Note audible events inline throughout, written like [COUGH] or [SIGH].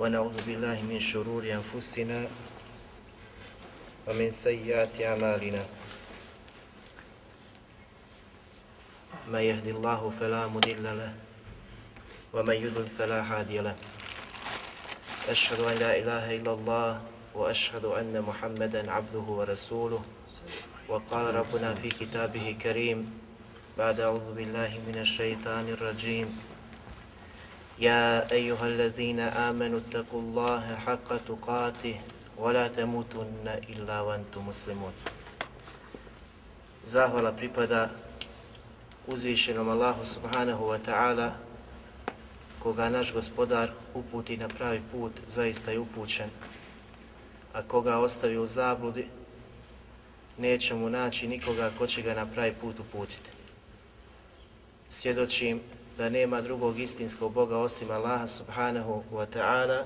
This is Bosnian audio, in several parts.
ونعوذ بالله من شرور أنفسنا ومن سيئات أعمالنا. من يهد الله فلا مضل له ومن يضلل فلا هادي له. أشهد أن لا إله إلا الله وأشهد أن محمدا عبده ورسوله. وقال ربنا في كتابه كريم بعد أعوذ بالله من الشيطان الرجيم. يا أيها الذين آمنوا اتقوا الله حق تقاته ولا تموتن إلا وأنتم مسلمون Zahvala pripada uzvišenom Allahu subhanahu wa ta'ala koga naš gospodar uputi na pravi put, zaista je upućen. A koga ostavi u zabludi, neće mu naći nikoga ko će ga na pravi put uputiti. Svjedočim da nema drugog istinskog Boga osim Allaha subhanahu wa ta'ala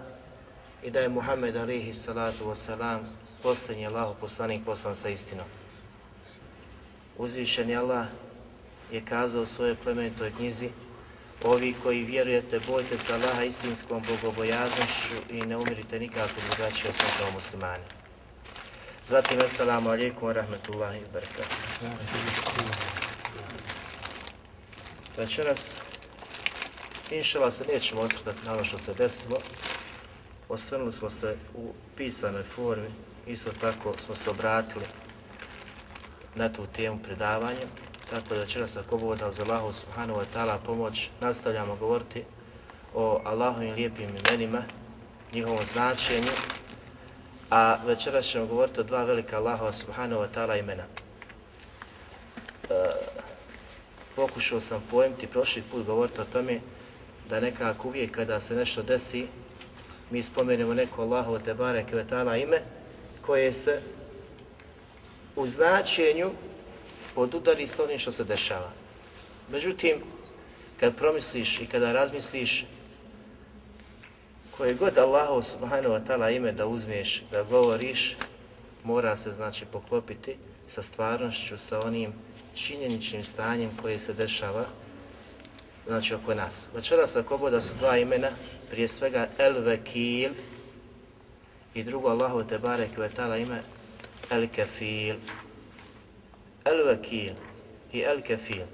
i da je Muhammed alihi salatu wa salam posljednji Allahu poslanik poslan sa istinom. Uzvišeni Allah je kazao u svojoj plemenitoj knjizi Ovi koji vjerujete, bojte se Allaha istinskom bogobojaznošću i ne umirite nikako drugačije osim kao muslimani. Zatim, assalamu alaikum wa rahmatullahi wa barakatuh. Večeras, inšala se nećemo osvrtati na ono što se desilo. Osvrnuli smo se u pisanoj formi, isto tako smo se obratili na tu temu predavanja. Tako da večeras ako Bog uz Allahu subhanahu wa ta'ala pomoć, nastavljamo govoriti o Allahovim lijepim imenima, njihovom značenju, a večeras ćemo govoriti o dva velika Allahova subhanahu wa ta'ala imena. E, pokušao sam pojmiti prošli put govoriti o tome da nekako uvijek kada se nešto desi, mi spomenemo neko Allahovo te Kvetala ime koje se u značenju podudari sa onim što se dešava. Međutim, kad promisliš i kada razmisliš koje god Allahu subhanahu wa ta'ala ime da uzmeš, da govoriš, mora se znači poklopiti sa stvarnošću, sa onim činjeničnim stanjem koje se dešava znači oko nas. Večeras ako boda su dva imena, prije svega El Vekil i drugo Allahu te barek ve ta'ala ime El Kefil. El Vekil i El Kefil.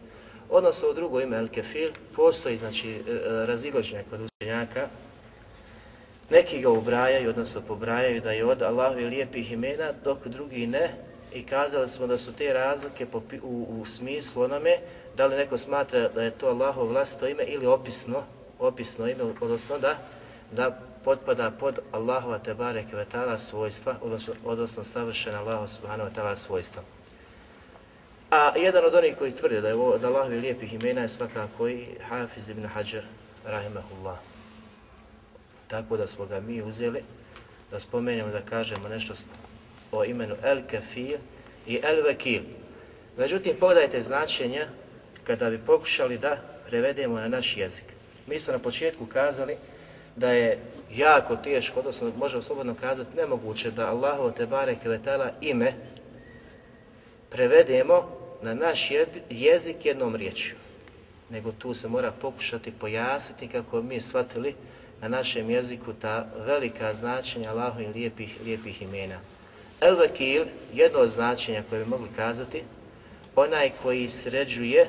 Odnosno u drugo ime El Kefil postoji znači e, e, razilaženje kod učenjaka. Neki ga ubrajaju, odnosno pobrajaju da je od Allahu lijepih imena, dok drugi ne. I kazali smo da su te razlike u, u smislu onome da li neko smatra da je to Allahov vlastito ime ili opisno, opisno ime, odnosno da, da potpada pod Allahova tebareke kvetala svojstva, odnosno, odnosno savršena Allahova subhanahu wa ta'ala svojstva. A jedan od onih koji tvrde da je ovo, da Allahovi lijepih imena je svakako i Hafiz ibn Hajar, rahimahullah. Tako da smo ga mi uzeli, da spomenemo, da kažemo nešto o imenu El Kafir i El Vekil. Međutim, pogledajte značenja kada bi pokušali da prevedemo na naš jezik. Mi smo na početku kazali da je jako teško, odnosno možemo slobodno kazati nemoguće da Allahu te bareke vetala ime prevedemo na naš jezik jednom riječju. Nego tu se mora pokušati pojasniti kako mi shvatili na našem jeziku ta velika značenja Allahovih lijepih, lijepih imena. El Vakil, jedno od značenja koje bi mogli kazati, onaj koji sređuje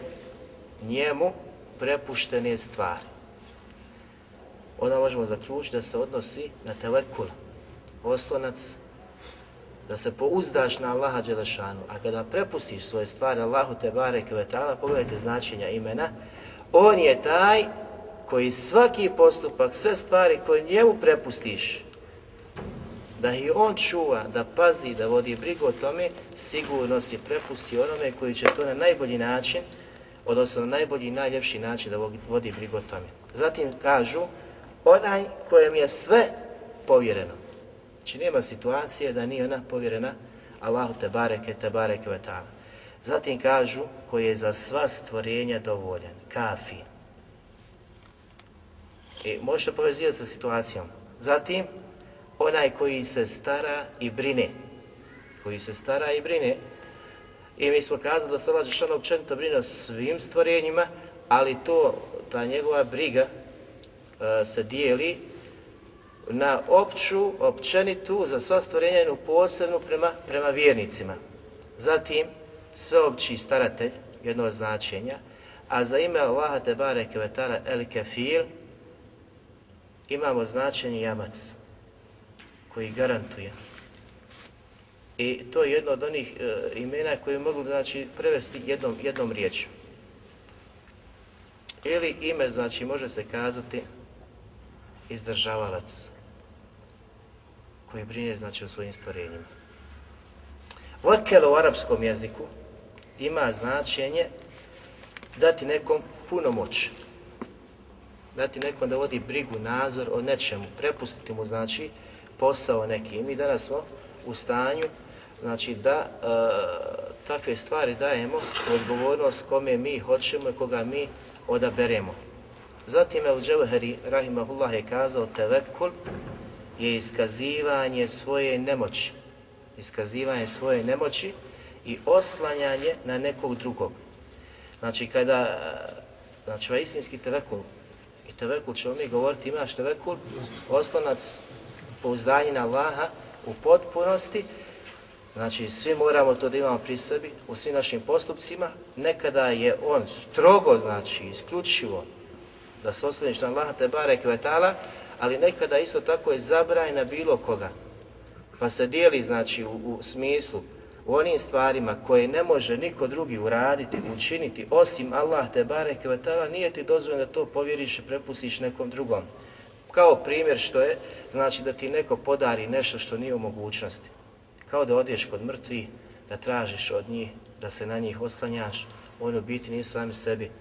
njemu prepuštene stvari. onda možemo zaključiti da se odnosi na tevekul, oslonac, da se pouzdaš na Allaha Đelešanu, a kada prepustiš svoje stvari Allahu Tebare Kvetala, pogledajte značenja imena, on je taj koji svaki postupak, sve stvari koje njemu prepustiš, da ih on čuva, da pazi, da vodi brigu o tome, sigurno si prepusti onome koji će to na najbolji način, odnosno na najbolji i najljepši način da vodi brigu o tome. Zatim kažu, onaj kojem je sve povjereno. Znači nema situacije da nije ona povjerena Allahu te bareke, te bareke ve ta'ala. Zatim kažu, koji je za sva stvorenja dovoljan, kafi. I možete povezivati sa situacijom. Zatim, onaj koji se stara i brine. Koji se stara i brine. I mi smo kazali da se Allah Žešanu općenito brine o svim stvorenjima, ali to, ta njegova briga uh, se dijeli na opću, općenitu, za sva stvorenja i posebnu prema, prema vjernicima. Zatim, sveopći staratelj, jedno od značenja, a za ime Allaha te bareke ve ta'ala el kefil imamo značenje jamac koji garantuje. I to je jedno od onih e, imena koje mogu znači, prevesti jednom, jednom riječju. Ili ime, znači, može se kazati izdržavalac koji brine, znači, o svojim stvorenjima. Vakel u arapskom jeziku ima značenje dati nekom puno moć. Dati nekom da vodi brigu, nadzor o nečemu, prepustiti mu, znači, posao neki. I mi danas smo u stanju znači, da e, takve stvari dajemo odgovornost kome mi hoćemo i koga mi odaberemo. Zatim El Dževheri, rahimahullah, je kazao tevekul je iskazivanje svoje nemoći. Iskazivanje svoje nemoći i oslanjanje na nekog drugog. Znači, kada, e, znači, ovaj istinski tevekul, i tevekul ćemo mi govoriti, imaš tevekul, oslonac pouzdanje na Allaha u potpunosti, znači svi moramo to da imamo pri sebi u svim našim postupcima, nekada je on strogo, znači isključivo da se osloniš na Allaha te barek vetala, ali nekada isto tako je zabraj na bilo koga. Pa se dijeli, znači, u, u smislu, u onim stvarima koje ne može niko drugi uraditi, učiniti, osim Allah te barek vetala, nije ti dozvoljeno da to povjeriš i prepustiš nekom drugom. Kao primjer što je, znači da ti neko podari nešto što nije u mogućnosti. Kao da odeš kod mrtvi, da tražiš od njih, da se na njih oslanjaš, oni u biti nisu sami sebi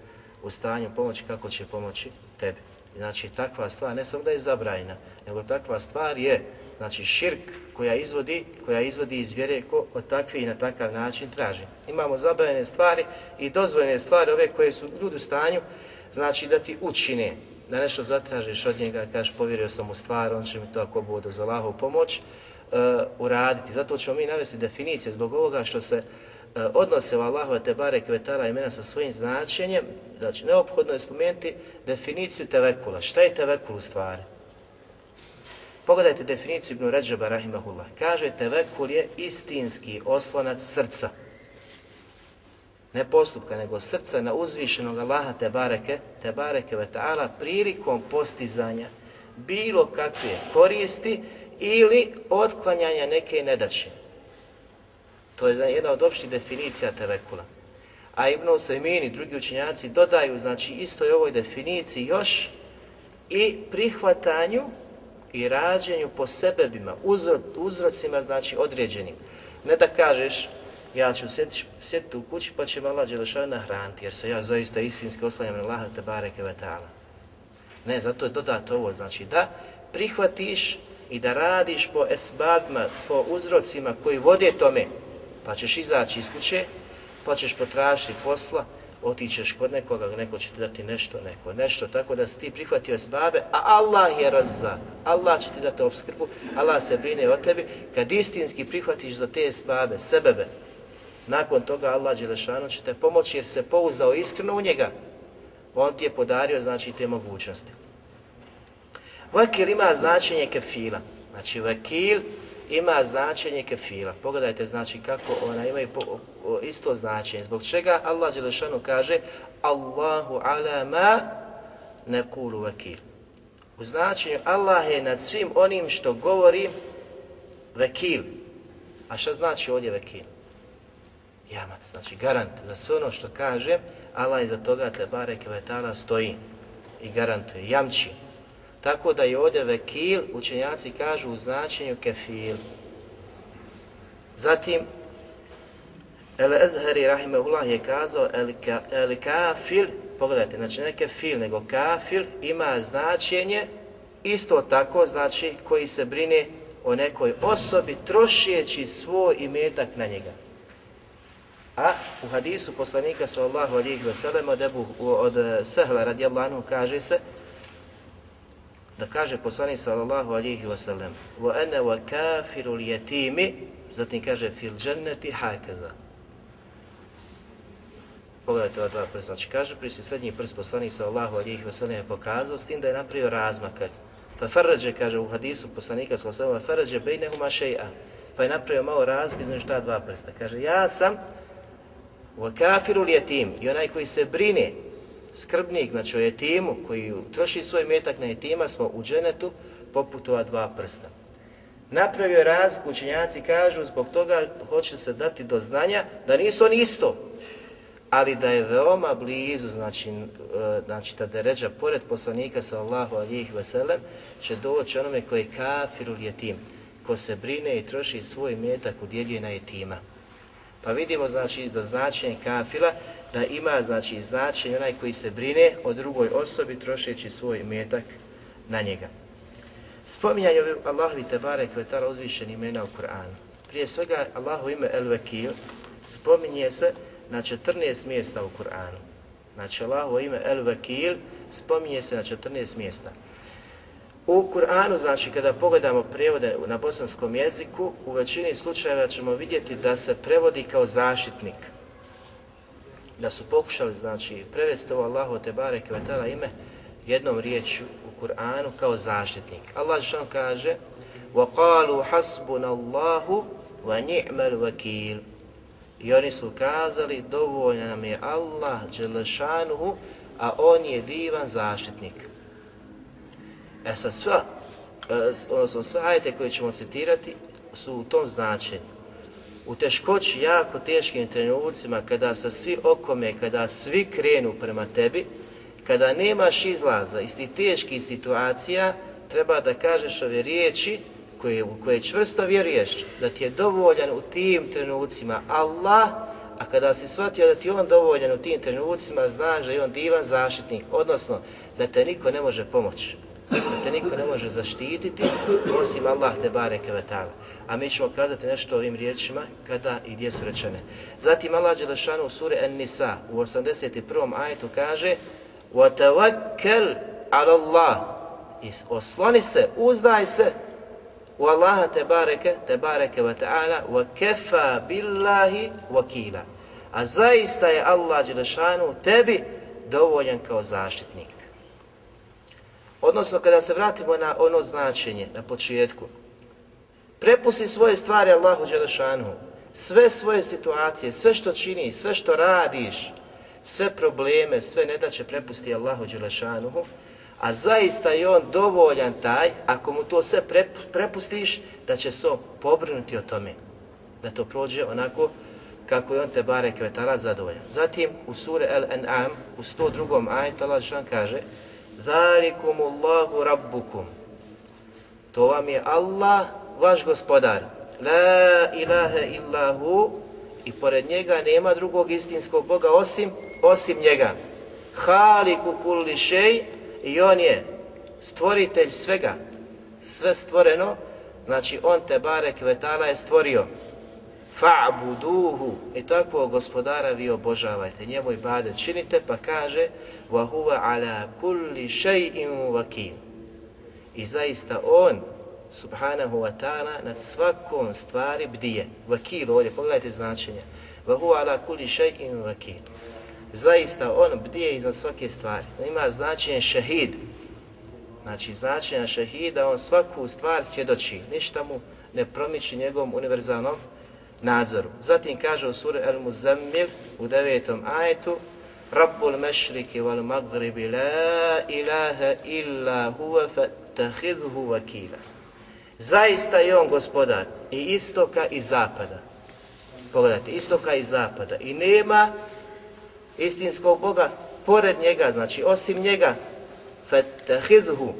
u stanju pomoći kako će pomoći tebi. Znači takva stvar ne samo da je zabrajna, nego takva stvar je znači širk koja izvodi, koja izvodi iz vjere ko od takve i na takav način traži. Imamo zabranjene stvari i dozvoljene stvari ove koje su ljudi u stanju znači da ti učine da nešto zatražiš od njega, kažeš povjerio sam u stvar, on će mi to ako bude za Allahovu pomoć uh, uraditi. Zato ćemo mi navesti definicije zbog ovoga što se eh, odnose u Allahove te bare kvetala imena sa svojim značenjem. Znači, neophodno je spomenuti definiciju tevekula. Šta je tevekul u stvari? Pogledajte definiciju Ibn Ređaba Rahimahullah. Kaže, tevekul je istinski oslonac srca ne postupka, nego srca na uzvišenog Allaha te bareke, te bareke prilikom postizanja bilo kakve koristi ili otklanjanja neke nedaće. To je jedna od opštih definicija tevekula. A Ibn Usaymin i drugi učenjaci dodaju, znači istoj ovoj definiciji još i prihvatanju i rađenju po sebebima, uzro, uzrocima, znači određenim. Ne da kažeš, ja ću sjediti u kući pa će me Allah Đelešanu nahraniti, jer se ja zaista istinski oslanjam na Allah Tebare bareke vetala. Ne, zato je dodato ovo, znači da prihvatiš i da radiš po esbabima, po uzrocima koji vode tome, pa ćeš izaći iz kuće, pa ćeš potražiti posla, otićeš kod nekoga, neko će ti dati nešto, neko nešto, tako da si ti prihvatio esbabe, a Allah je razzak, Allah će ti dati obskrbu, Allah se brine o tebi, kad istinski prihvatiš za te esbabe, sebebe, Nakon toga Allah Đelešanu će te pomoći jer se pouzdao iskreno u njega. On ti je podario znači te mogućnosti. Vakil ima značenje kefila. Znači vakil ima značenje kefila. Pogledajte znači kako ona ima isto značenje. Zbog čega Allah Đelešanu kaže Allahu ala ma nekulu vakil. U značenju Allah je nad svim onim što govori vekil. A šta znači ovdje vekil? Jamac, znači garant za sve ono što kaže, Allah iza toga te bareke vetala stoji i garantuje, jamči. Tako da je ovdje vekil, učenjaci kažu u značenju kefil. Zatim, El Ezheri Rahimehullah je kazao el, ka, el kafil, pogledajte, znači ne kefil, nego kafil ima značenje isto tako, znači koji se brine o nekoj osobi trošijeći svoj imetak na njega. A u hadisu poslanika sallallahu alihi wasallam od, Ebu, od eh, Sehla radijallahu anhu kaže se da kaže poslanik sallallahu alihi wasallam wa ana wa kafiru yatimi zatim kaže fil jannati hakaza Pogledajte ova dva prsta. Znači kaže pri se srednji prst poslanik sallallahu alihi wasallam je pokazao s tim da je napravio razmak. Pa farrađe, kaže u hadisu poslanika sallallahu alihi wasallam, farrađe bejnehuma še'a. Pa je napravio malo razlik između ta dva prsta. Kaže, ja sam wa kafiru jetim i onaj koji se brine, skrbnik, znači o jetimu, koji troši svoj metak na jetima, smo u dženetu poput ova dva prsta. Napravio je razliku, učenjaci kažu, zbog toga hoće se dati do znanja da nisu oni isto, ali da je veoma blizu, znači, e, znači ta deređa, pored poslanika sallahu alijih veselem, će doći onome koji je kafiru jetim, ko se brine i troši svoj metak u djeljuje na jetima. Pa vidimo znači za značenje kafila da ima znači značenje onaj koji se brine o drugoj osobi trošeći svoj metak na njega. Spominjanje Allahovi Tebare Kvetala uzvišeni imena u Kur'anu. Prije svega Allahu ime El Vekil spominje se na 14 mjesta u Kur'anu. Znači Allahu ime El Vekil spominje se na 14 mjesta. U Kur'anu, znači kada pogledamo prevode na bosanskom jeziku, u većini slučajeva ćemo vidjeti da se prevodi kao zaštitnik da su pokušali znači prevesti ovo Allahu te bareke vetala ime jednom riječju u Kur'anu kao zaštitnik. Allah što kaže: "Wa qalu hasbunallahu wa ni'mal vakil. I oni su kazali, dovoljan nam je Allah, Đelešanuhu, a on je divan zaštitnik. E sa sva, e, odnosno sve ajete koje ćemo citirati su u tom značenju. U teškoći, jako teškim trenucima, kada sa svi okome, kada svi krenu prema tebi, kada nemaš izlaza iz tih teških situacija, treba da kažeš ove riječi koje, u koje čvrsto vjeruješ, da ti je dovoljan u tim trenucima Allah, a kada si shvatio da ti je on dovoljan u tim trenucima, znaš da je on divan zaštitnik, odnosno da te niko ne može pomoći da te niko ne može zaštititi osim Allah te bareke ve ta'ala A mi ćemo kazati nešto o ovim riječima kada i gdje su rečene. Zatim Allah Đelešanu u suri An-Nisa u 81. ajetu kaže وَتَوَكَّلْ عَلَى اللَّهِ I osloni se, uzdaj se u Allaha te bareke, te bareke ve ta'ala وَكَفَى بِاللَّهِ وَكِيلًا A zaista je Allah Đelešanu tebi dovoljan kao zaštitnik. Odnosno, kada se vratimo na ono značenje na početku, prepusti svoje stvari Allahu Đelešanu, sve svoje situacije, sve što čini, sve što radiš, sve probleme, sve nedaće prepusti Allahu Đelešanuhu, a zaista je on dovoljan taj, ako mu to sve prepustiš, da će se pobrinuti o tome, da to prođe onako kako je on te bare kvetala zadovoljan. Zatim u sure El-An'am, u 102. ajetu Allah kaže Zalikumullahu rabbukum. To vam je Allah, vaš gospodar. La ilaha illahu i pored njega nema drugog istinskog Boga osim osim njega. Haliku kulli šej i on je stvoritelj svega. Sve stvoreno, znači on te barek vetala je stvorio fa'buduhu i tako gospodara vi obožavajte, njemu i bade činite, pa kaže wa huwa ala kulli shay'in wakil. I zaista on subhanahu wa ta'ala nad svakom stvari bdije. Vakil ovdje, pogledajte značenje. Wa huwa ala kulli shay'in vakil. Zaista on bdije iznad svake stvari. Ima značenje šehid. Znači značenje šehida, on svaku stvar svjedoči. Ništa mu ne promiči njegovom univerzalnom nadzoru. Zatim kaže u suri El Muzammil u devetom ajetu Rabbul mešriki wal magribi la ilaha illa huwa fattahidhu vakila. Zaista je on gospodar i istoka i zapada. Pogledajte, istoka i zapada. I nema istinskog Boga pored njega, znači osim njega. Fattakhidhu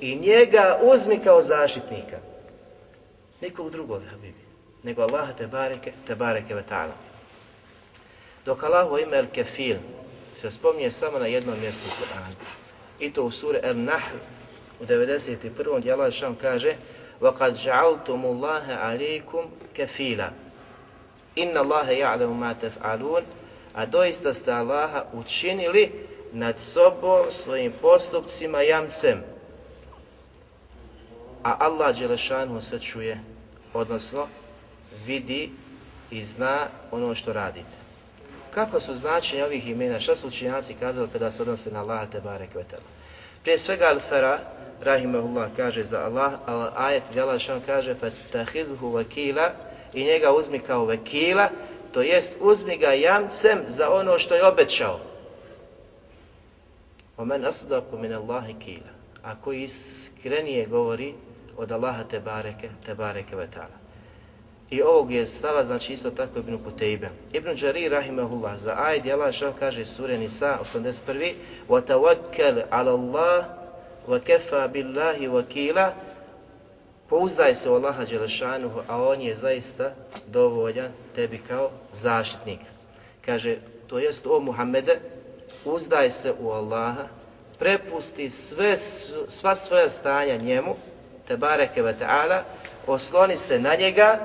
i njega uzmi kao zaštitnika. Nikog drugog, Habibi, nego Allaha te bareke, te bareke ve ta'ala. Dok Allaho ime El Kefil se spominje samo na jednom mjestu u Kur'anu. I to u suri El Nahl u 91. gdje Allah šan kaže وَقَدْ جَعَلْتُمُ اللَّهَ عَلَيْكُمْ كَفِيلًا إِنَّ اللَّهَ يَعْلَمُ مَا تَفْعَلُونَ A doista ste Allaha učinili nad sobom svojim postupcima jamcem. A Allah Đelešanu se čuje, odnosno vidi i zna ono što radite. Kako su značenje ovih imena? Šta su učinjaci kazali kada se odnose na Allaha te barek vetela? Prije svega Al-Fara, rahimahullah, kaže za Allah, al ajet gdje Allah šan kaže فَتَّخِذْهُ وَكِيلًا i njega uzmi kao vekila, to jest uzmi ga jamcem za ono što je obećao. وَمَنْ أَصْدَقُ مِنَ اللَّهِ كِيلًا A koji iskrenije govori od Allaha te bareke, te bareke vetala. I ovog je stava, znači isto tako Ibn Kutejbe. Ibn Đari, rahimahullah, za ajd, Allah što kaže sure Nisa, 81. وَتَوَكَّلْ عَلَى اللَّهِ وَكَفَى بِاللَّهِ وَكِيلًا Pouzdaj se u Allaha Đelešanuhu, a On je zaista dovoljan tebi kao zaštitnik. Kaže, to jest o Muhammede, uzdaj se u Allaha, prepusti sve, sva svoja stanja njemu, te bareke ve ta'ala, osloni se na njega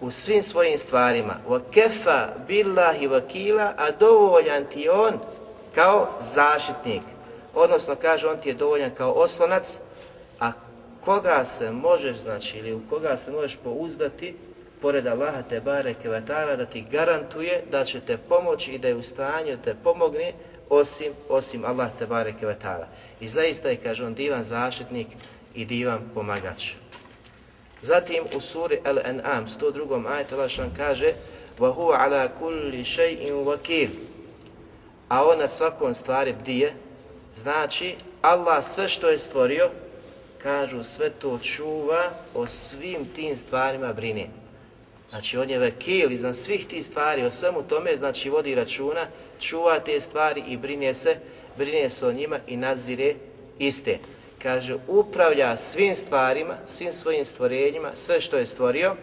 u svim svojim stvarima. Wa kefa billahi wakila, a dovoljan ti on kao zaštitnik. Odnosno, kaže, on ti je dovoljan kao oslonac, a koga se možeš, znači, ili u koga se možeš pouzdati, pored Allaha te bareke vatala, da ti garantuje da će te pomoći i da je u stanju da te pomogne, osim, osim Allah te bareke vatala. I zaista je, kaže on, divan zaštitnik i divan pomagač. Zatim u suri Al-An'am, 102. ajetu Allah što kaže وَهُوَ عَلَى كُلِّ شَيْءٍ وَكِيلٍ A on na svakom stvari bdije, znači Allah sve što je stvorio, kažu sve to čuva, o svim tim stvarima brine. Znači on je vekil iznad svih tih stvari, o svemu tome, znači vodi računa, čuva te stvari i brine se, brine se o njima i nazire iste kaže, upravlja svim stvarima, svim svojim stvorenjima, sve što je stvorio,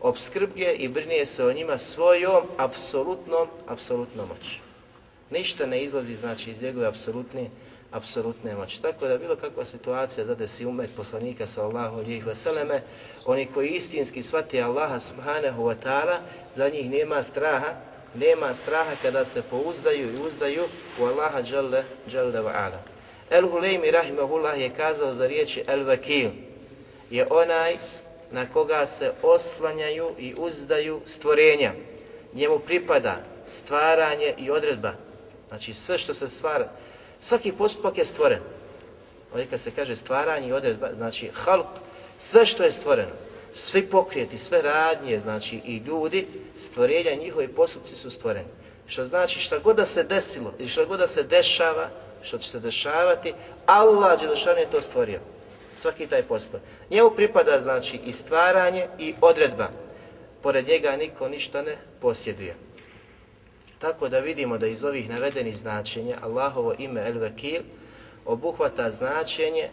obskrbuje i brine se o njima svojom apsolutnom, apsolutnom moći. Ništa ne izlazi, znači, iz njegove apsolutne, apsolutne moći. Tako da bilo kakva situacija zadesi umet poslanika sallallahu alihi vseleme, oni koji istinski shvati Allaha subhanahu wa ta'ala, za njih nema straha, nema straha kada se pouzdaju i uzdaju u Allaha dželle, dželle wa ala. El-Huleymi rahimahullah je kazao za riječi El-Vakil, je onaj na koga se oslanjaju i uzdaju stvorenja. Njemu pripada stvaranje i odredba. Znači sve što se stvara, svaki postupak je stvoren. Ovdje kad se kaže stvaranje i odredba, znači halq, sve što je stvoreno, svi pokrijeti, sve radnje, znači i ljudi, stvorenja, njihovi postupci su stvoreni. Što znači šta god da se desilo i šta god da se dešava, što će se dešavati, Allah Đelešan je to stvorio. Svaki taj postupak. Njemu pripada znači i stvaranje i odredba. Pored njega niko ništa ne posjeduje. Tako da vidimo da iz ovih navedenih značenja Allahovo ime El Vekil obuhvata značenje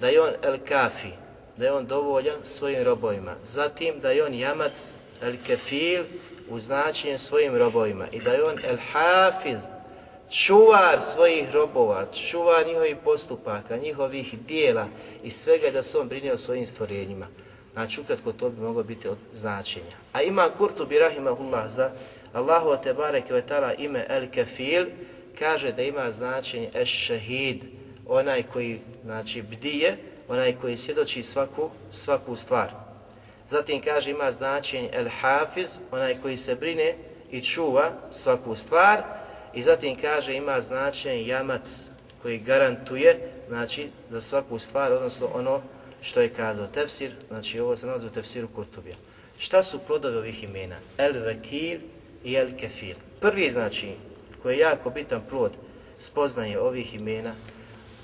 da je on El Kafi, da je on dovoljan svojim robovima. Zatim da je on jamac El Kefil u značenju svojim robovima i da je on El Hafiz, čuvar svojih robova, čuvar njihovih postupaka, njihovih dijela i svega da se on brine o svojim stvorenjima. Znači, ukratko to bi moglo biti od značenja. A ima Kurtubi Rahimahullah za Allahu te barek vetala ime El Kefil, kaže da ima značenje Es Shahid, onaj koji znači bdije, onaj koji svjedoči svaku, svaku stvar. Zatim kaže ima značenje El Hafiz, onaj koji se brine i čuva svaku stvar, I zatim kaže ima značenje jamac koji garantuje znači za svaku stvar, odnosno ono što je kazao tefsir, znači ovo se nalazi u tefsiru Kurtubija. Šta su plodovi ovih imena? El Vekil i El Kefil. Prvi znači, koji je jako bitan plod spoznaje ovih imena,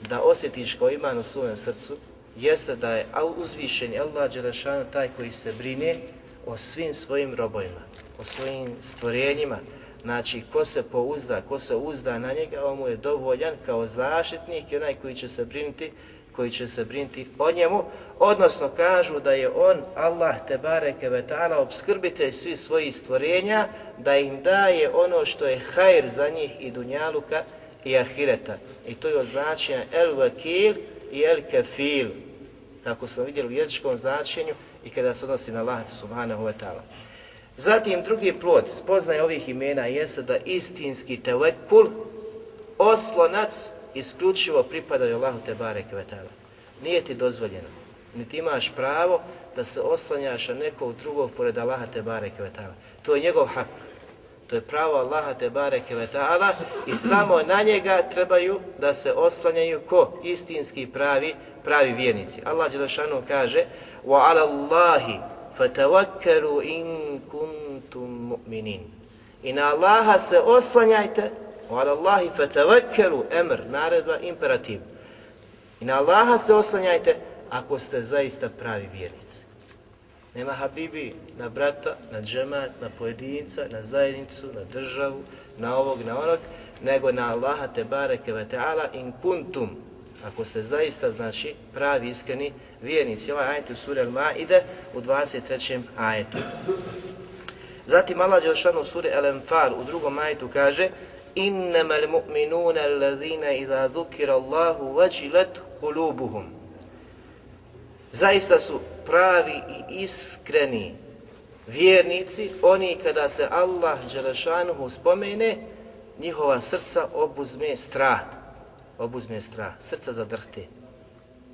da osjetiš kao iman u svojem srcu, jeste da je uzvišen Allah Đelešanu taj koji se brine o svim svojim robojima, o svojim stvorenjima, Znači, ko se pouzda, ko se uzda na njega, on mu je dovoljan kao zaštitnik i onaj koji će se brinuti, koji će se brinuti o njemu. Odnosno, kažu da je on, Allah te bareke ve ta'ala, obskrbitelj svih svojih stvorenja, da im daje ono što je hajr za njih i dunjaluka i ahireta. I to je označenje el vakil i el kafil, kako smo vidjeli u jezičkom značenju i kada se odnosi na Allah subhanahu wa ta'ala. Zatim drugi plod spoznaje ovih imena jeste da istinski tevekul, oslonac, isključivo pripadaju Allahu te bareke vetala. Nije ti dozvoljeno, niti imaš pravo da se oslanjaš na nekog drugog pored Allaha te bareke vetala. To je njegov hak. To je pravo Allaha te bareke vetala i samo na njega trebaju da se oslanjaju ko istinski pravi pravi vjernici. Allah dželešanu kaže: "Wa 'ala Allahi fatawakkalu in kuntum mu'minin. I na Allaha se oslanjajte, ala Allahi fatawakkalu emr, naredba, imperativ. I na Allaha se oslanjajte ako ste zaista pravi vjernici. Nema habibi na brata, na džemat, na pojedinca, na zajednicu, na državu, na ovog, na onog, nego na Allaha te bareke ve ta'ala in kuntum ako ste zaista, znači, pravi, iskreni vjernici. Ovaj ajet u suri Al-Ma'ide u 23. ajetu. Zatim Allah Đelšanu u suri Al-Anfal u drugom ajetu kaže Innama al-mu'minuna idha dhukira Allahu wajilat qulubuhum. Zaista su pravi i iskreni vjernici, oni kada se Allah Đelešanuhu spomene, njihova srca obuzme strah obuzme strah, srca zadrhte.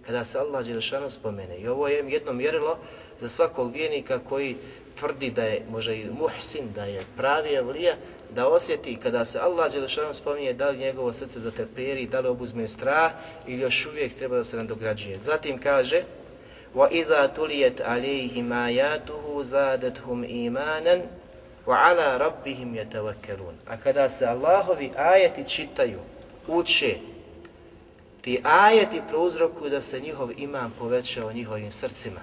Kada se Allah Đelešanuhu spomene. I ovo je jedno mjerilo za svakog vjernika koji tvrdi da je možda i muhsin, da je pravi evlija, da osjeti kada se Allah Đelešanu spominje da li njegovo srce zatrperi, da li obuzme strah ili još uvijek treba da se nadograđuje. Zatim kaže وَإِذَا تُلِيَتْ عَلَيْهِمْ آيَاتُهُ زَادَتْهُمْ إِيمَانًا وَعَلَى رَبِّهِمْ يَتَوَكَّلُونَ A kada se Allahovi ajeti čitaju, uče, ti ajeti prouzrokuju da se njihov iman poveća u njihovim srcima.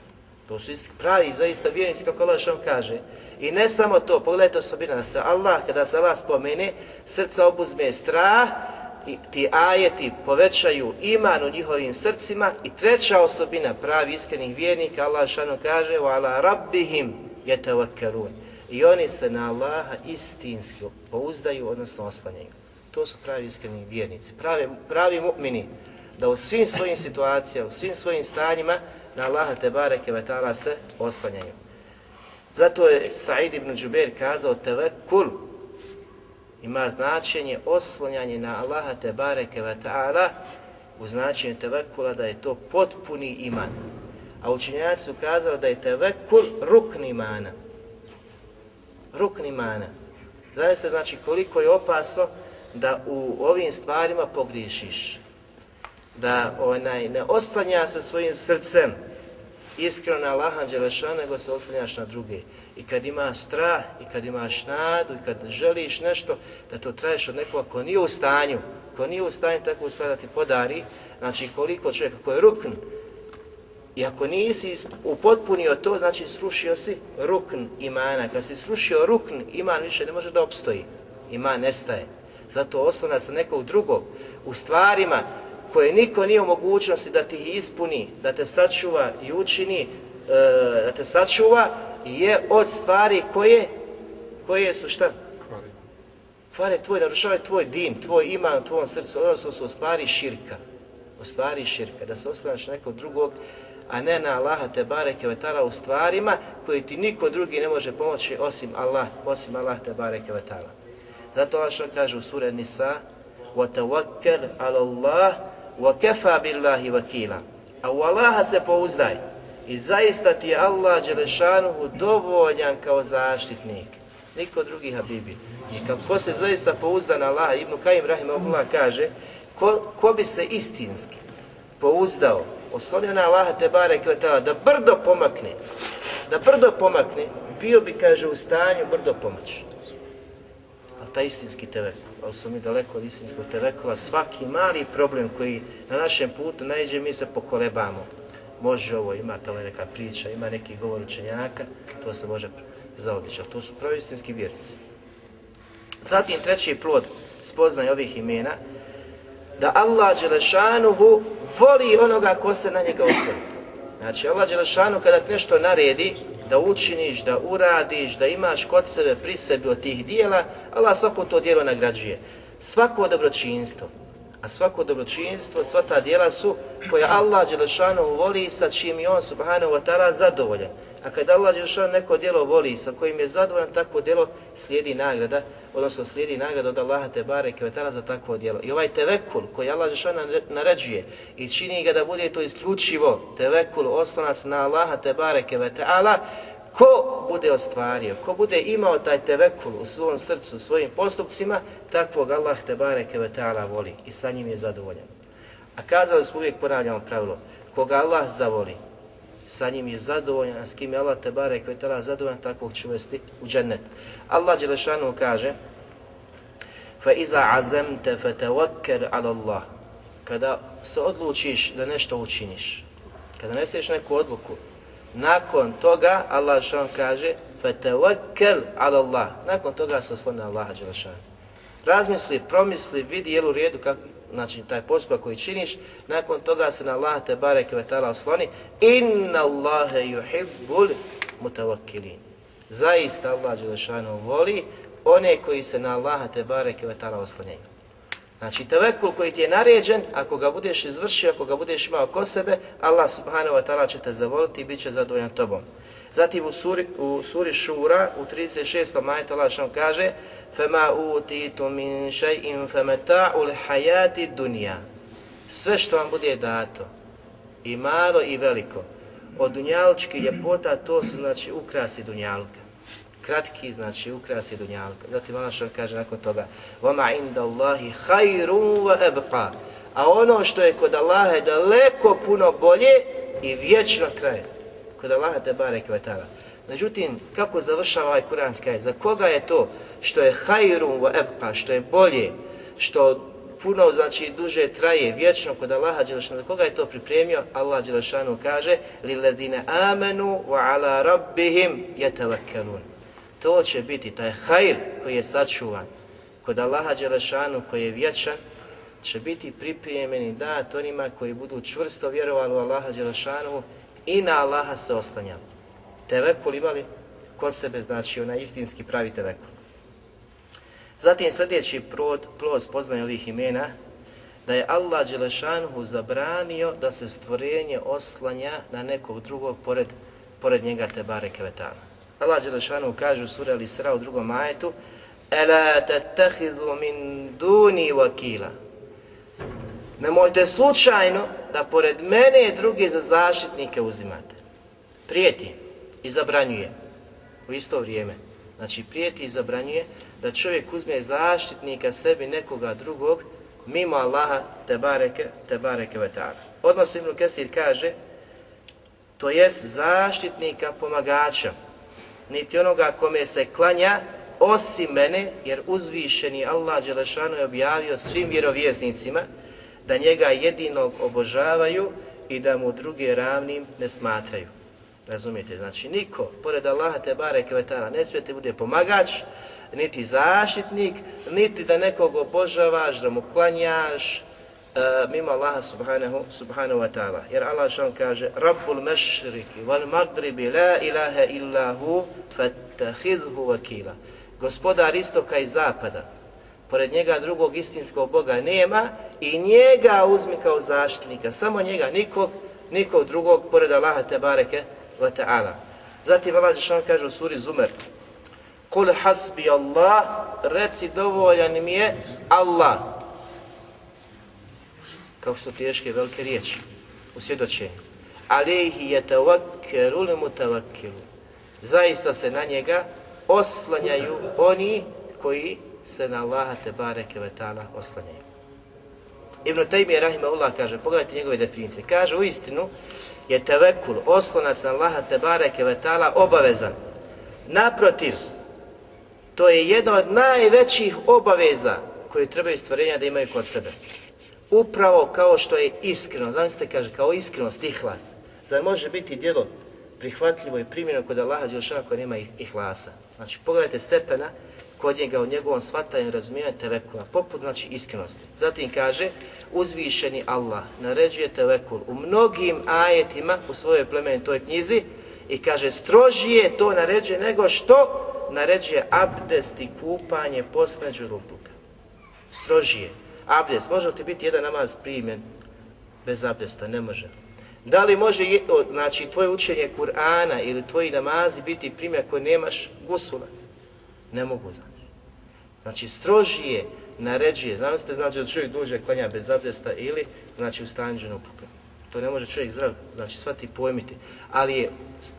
To su isti pravi, zaista vjernici, kako Allah što kaže. I ne samo to, pogledajte osobina, da se Allah, kada se Allah spomene, srca obuzme strah, i ti ajeti povećaju iman u njihovim srcima i treća osobina pravi iskrenih vjernika, Allah šano kaže, wa ala rabbihim yatawakkalun. I oni se na Allaha istinski pouzdaju, odnosno oslanjaju. To su pravi iskreni vjernici, pravi, pravi mu'mini da u svim svojim situacijama, u svim svojim stanjima na Allaha te bareke ve taala se oslanjaju. Zato je Sa'id ibn Džubeir kazao tevekul ima značenje oslanjanje na Allaha te bareke ve taala u značenju tevekula da je to potpuni iman. A učenjaci su kazali da je tevekul rukni imana. Rukni imana. Zaista znači koliko je opasno da u ovim stvarima pogriješiš da onaj ne oslanja se svojim srcem iskreno na Allaha Đelešana, nego se oslanjaš na druge. I kad ima strah, i kad imaš nadu, i kad želiš nešto, da to traješ od nekoga ko nije u stanju, ko nije u stanju tako stvar da ti podari, znači koliko čovjeka ko je rukn, i ako nisi upotpunio to, znači srušio si rukn imana. Kad si srušio rukn, iman više ne može da opstoji. Iman nestaje. Zato oslonac sa nekog drugog u stvarima koje niko nije u mogućnosti da ti ispuni, da te sačuva i učini, e, da te sačuva, je od stvari koje, koje su šta? Kvare tvoj, narušavaju tvoj din, tvoj iman u tvojom srcu, odnosno su stvari širka. U stvari širka, da se oslanaš nekog drugog, a ne na Allaha te bareke vetala u stvarima koji ti niko drugi ne može pomoći osim Allah, osim Allah te bareke vetala. Zato Allah što kaže u sure Nisa, وَتَوَكَّلْ عَلَى اللَّهِ وَكَفَا بِاللَّهِ billahi. A u Allaha se pouzdaj. I zaista ti je Allah Đelešanuhu dovoljan kao zaštitnik. Niko drugi Habibi. I kako se zaista pouzda na Allaha, Ibn Kajim Rahimahullah kaže, ko, ko bi se istinski pouzdao, oslonio na Allaha te bare kvetala, da brdo pomakne, da brdo pomakne, bio bi, kaže, u stanju brdo pomoći. Taj istinski tevekul. Ali su mi daleko od istinskog tevekula. Svaki mali problem koji na našem putu najđe, mi se pokolebamo. Može ovo, ima tamo neka priča, ima neki govor učenjaka, to se može zaobići. Ali to su pravi istinski vjernici. Zatim treći plod spoznaje ovih imena, da Allah Đelešanuhu voli onoga ko se na njega osloni. Znači Allah Đelešanu kada nešto naredi, da učiniš, da uradiš, da imaš kod sebe, pri sebi od tih dijela, Allah svako to dijelo nagrađuje. Svako dobročinstvo, a svako dobročinstvo, sva ta dijela su koja Allah Đelešanu voli sa čim je on subhanahu wa ta'ala zadovoljan. A kada Allah Đelešanu neko djelo voli sa kojim je zadovoljan, takvo djelo slijedi nagrada, odnosno slijedi nagrada od Allaha te bareke vetala za takvo djelo. I ovaj tevekul koji Allah Žešana naređuje i čini ga da bude to isključivo tevekul oslonac na Allaha te bareke vetala, ko bude ostvario, ko bude imao taj tevekul u svom srcu, u svojim postupcima, takvog Allah te bareke vetala voli i sa njim je zadovoljan. A kazali smo uvijek ponavljamo pravilo, koga Allah zavoli, sa njim je zadovoljan, a s kim je Allah te barek ve ta'ala zadovoljan, takvog će uvesti u džennet. Allah Đelešanu kaže فَإِذَا عَزَمْتَ فَتَوَكَّرْ عَلَى اللَّهِ Kada se odlučiš da nešto učiniš, kada neseš neku odluku, nakon toga Allah Đelešanu kaže فَتَوَكَّرْ عَلَى اللَّهِ Nakon toga se oslone Allaha Đelešanu. Razmisli, promisli, vidi jel u redu kako, znači taj postupak koji činiš, nakon toga se na Allah te barek ve taala osloni. Inna Allahe yuhibbul mutawakkilin. Zaista Allah Đelešanu voli one koji se na Allaha te barek ve taala oslanjaju. Znači tevekul koji ti je naređen, ako ga budeš izvršio, ako ga budeš imao ko sebe, Allah subhanahu wa ta'ala će te zavoliti i bit će zadovoljan tobom. Zatim u suri, u suri Šura, u 36. majtu Allah što kaže فَمَا أُوتِيتُ مِنْ شَيْءٍ فَمَتَاعُ الْحَيَاتِ الدُّنْيَا Sve što vam bude dato, i malo i veliko, od dunjalučkih ljepota, to su znači ukrasi dunjaluka. Kratki, znači ukrasi dunjaluka. Zatim Allah što kaže nakon toga وَمَا عِنْدَ اللَّهِ خَيْرٌ وَأَبْقَى A ono što je kod Allaha je daleko puno bolje i vječno traje kod Allaha te bareke ve taala. Međutim, kako završava ovaj kuranski ajet? Za koga je to što je hajrum wa ebqa, što je bolje, što puno, znači, duže traje, vječno kod Allaha Đelešanu, za koga je to pripremio? Allah Đelešanu kaže لِلَّذِينَ آمَنُوا وَعَلَى رَبِّهِمْ يَتَوَكَّلُونَ To će biti taj hajr koji je sačuvan kod Allaha Đelešanu, koji je vječan, će biti pripremljeni dat onima koji budu čvrsto vjerovali u Allaha Đelešanu i na Allaha se oslanjali. Tevekul imali kod sebe, znači onaj istinski pravi tevekul. Zatim sljedeći prod, plod spoznaje ovih imena, da je Allah Đelešanhu zabranio da se stvorenje oslanja na nekog drugog pored, pored njega te bareke vetana. Allah Đelešanhu kaže u suri Al-Isra u drugom ajetu Ela tattahidu min duni vakila Nemojte slučajno da pored mene druge za zaštitnike uzimate. Prijeti i zabranjuje u isto vrijeme. Znači prijeti i zabranjuje da čovjek uzme zaštitnika sebi nekoga drugog mimo Allaha te bareke, te bareke vetara. Odmah Ibn Kesir kaže to jest zaštitnika pomagača niti onoga kome se klanja osim mene jer uzvišeni Allah Đelešanu je objavio svim vjerovjesnicima da njega jedinog obožavaju i da mu druge ravnim ne smatraju. Razumijete? Znači, niko, pored Allaha te bare kvetala, ne smije bude pomagač, niti zaštitnik, niti da nekog obožavaš, da mu klanjaš, uh, mimo Allaha subhanahu, subhanahu wa ta'ala. Jer Allah što kaže, Rabbul mešriki wal magribi la ilaha illa hu fattahidhu vakila. Gospodar istoka i zapada, pored njega drugog istinskog Boga nema i njega uzmi kao zaštitnika, samo njega, nikog, nikog drugog, pored Allaha te bareke wa ta'ala. Zatim Allah Žešan kaže u suri Zumer, Kul hasbi Allah, reci dovoljan mi je Allah. Kako su teške velike riječi u svjedočenju. Alihi je tavakkerul li. Zaista se na njega oslanjaju oni koji se na Allaha te bareke ve ta'ala oslanjaju. Ibn Taymi rahimahullah kaže, pogledajte njegove definicije, kaže u istinu je tevekul, oslonac na Allaha te bareke ve ta'ala obavezan. Naprotiv, To je jedna od najvećih obaveza koje trebaju stvorenja da imaju kod sebe. Upravo kao što je iskreno, zamislite kaže, kao iskrenost, ihlas. Zar može biti djelo prihvatljivo i primjeno kod Allaha Đelšana koja nema ihlasa? Znači, pogledajte stepena kod njega u njegovom svatanju razumijevanju tevekula, poput znači iskrenosti. Zatim kaže, uzvišeni Allah naređuje tevekul u mnogim ajetima u svojoj plemenitoj knjizi i kaže, strožije to naređuje nego što naređuje abdest i kupanje posmeđu rumpluka. Strožije. Abdest, može li ti biti jedan namaz primjen bez abdesta? Ne može. Da li može, znači, tvoje učenje Kur'ana ili tvoji namazi biti primjer koji nemaš gusula? Ne mogu znači. Znači, strožije naređuje, znam ste, znači da čovjek duže klanja bez abdesta ili, znači, u stanju dženupluka. To ne može čovjek zdrav, znači, svati pojmiti. Ali je,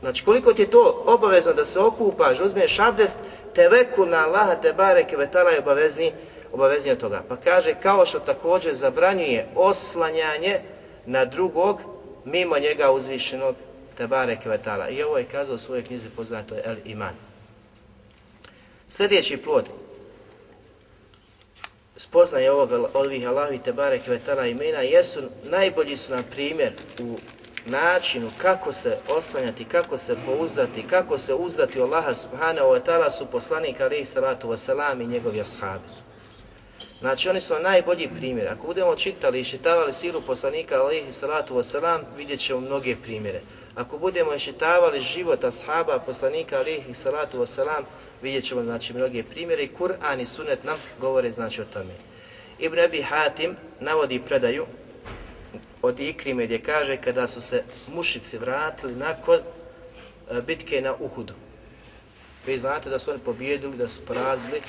znači, koliko ti je to obavezno da se okupaš, uzmeš abdest, te veku na Allaha te bareke vetala je obavezni, obavezni od toga. Pa kaže, kao što također zabranjuje oslanjanje na drugog, mimo njega uzvišenog te bareke vetala. I ovo je kazao u svojoj knjizi poznato je El Iman. Sljedeći plod, spoznaje ovog, ovih Allahovi Tebare Kvetala imena jesu, najbolji su nam primjer u načinu kako se oslanjati, kako se pouzdati, kako se uzdati Allaha Subhanahu wa ta'ala su poslanik alaihi salatu wa salam i njegovi ashabi. Znači oni su najbolji primjer. Ako budemo čitali i šitavali siru poslanika alaihi salatu wa salam, vidjet ćemo mnoge primjere. Ako budemo šitavali život ashaba poslanika alihi salatu wasalam, vidjet ćemo znači, mnoge primjere i Kur'an i Sunet nam govore znači o tome. Ibn Abi Hatim navodi predaju od Ikrime gdje kaže kada su se mušici vratili nakon e, bitke na Uhudu. Vi znate da su oni pobjedili, da su porazili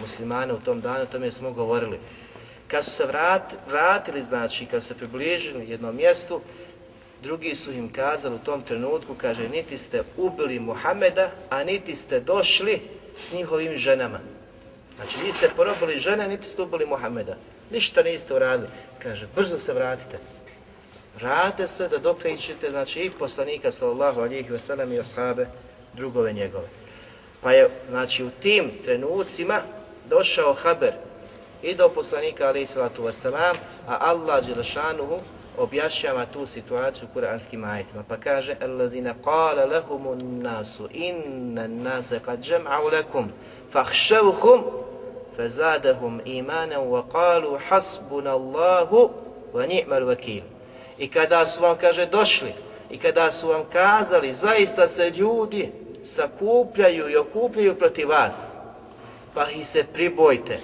muslimane u tom danu, o tome smo govorili. Kad su se vrat, vratili, znači kad su se približili jednom mjestu, drugi su im kazali u tom trenutku, kaže, niti ste ubili Muhameda, a niti ste došli s njihovim ženama. Znači, niste porobili žene, niti ste ubili Muhameda. Ništa niste uradili. Kaže, brzo se vratite. Vrate se da dok znači, i poslanika sallallahu alihi wasallam i ashabe, drugove njegove. Pa je, znači, u tim trenucima došao haber i do poslanika alihi salatu wasallam, a Allah Đelešanuhu objašnjava tu situaciju kuranskim ajetima. Pa kaže, Allazina qala lahumun nasu, inna nase kad džem'au lakum, fahšavhum, fazadahum imanan wa qalu hasbuna Allahu wa ni'mal vakil. I kada su vam, kaže, došli, i kada su vam kazali, zaista se ljudi sakupljaju i okupljaju protiv vas, pa ih se pribojte.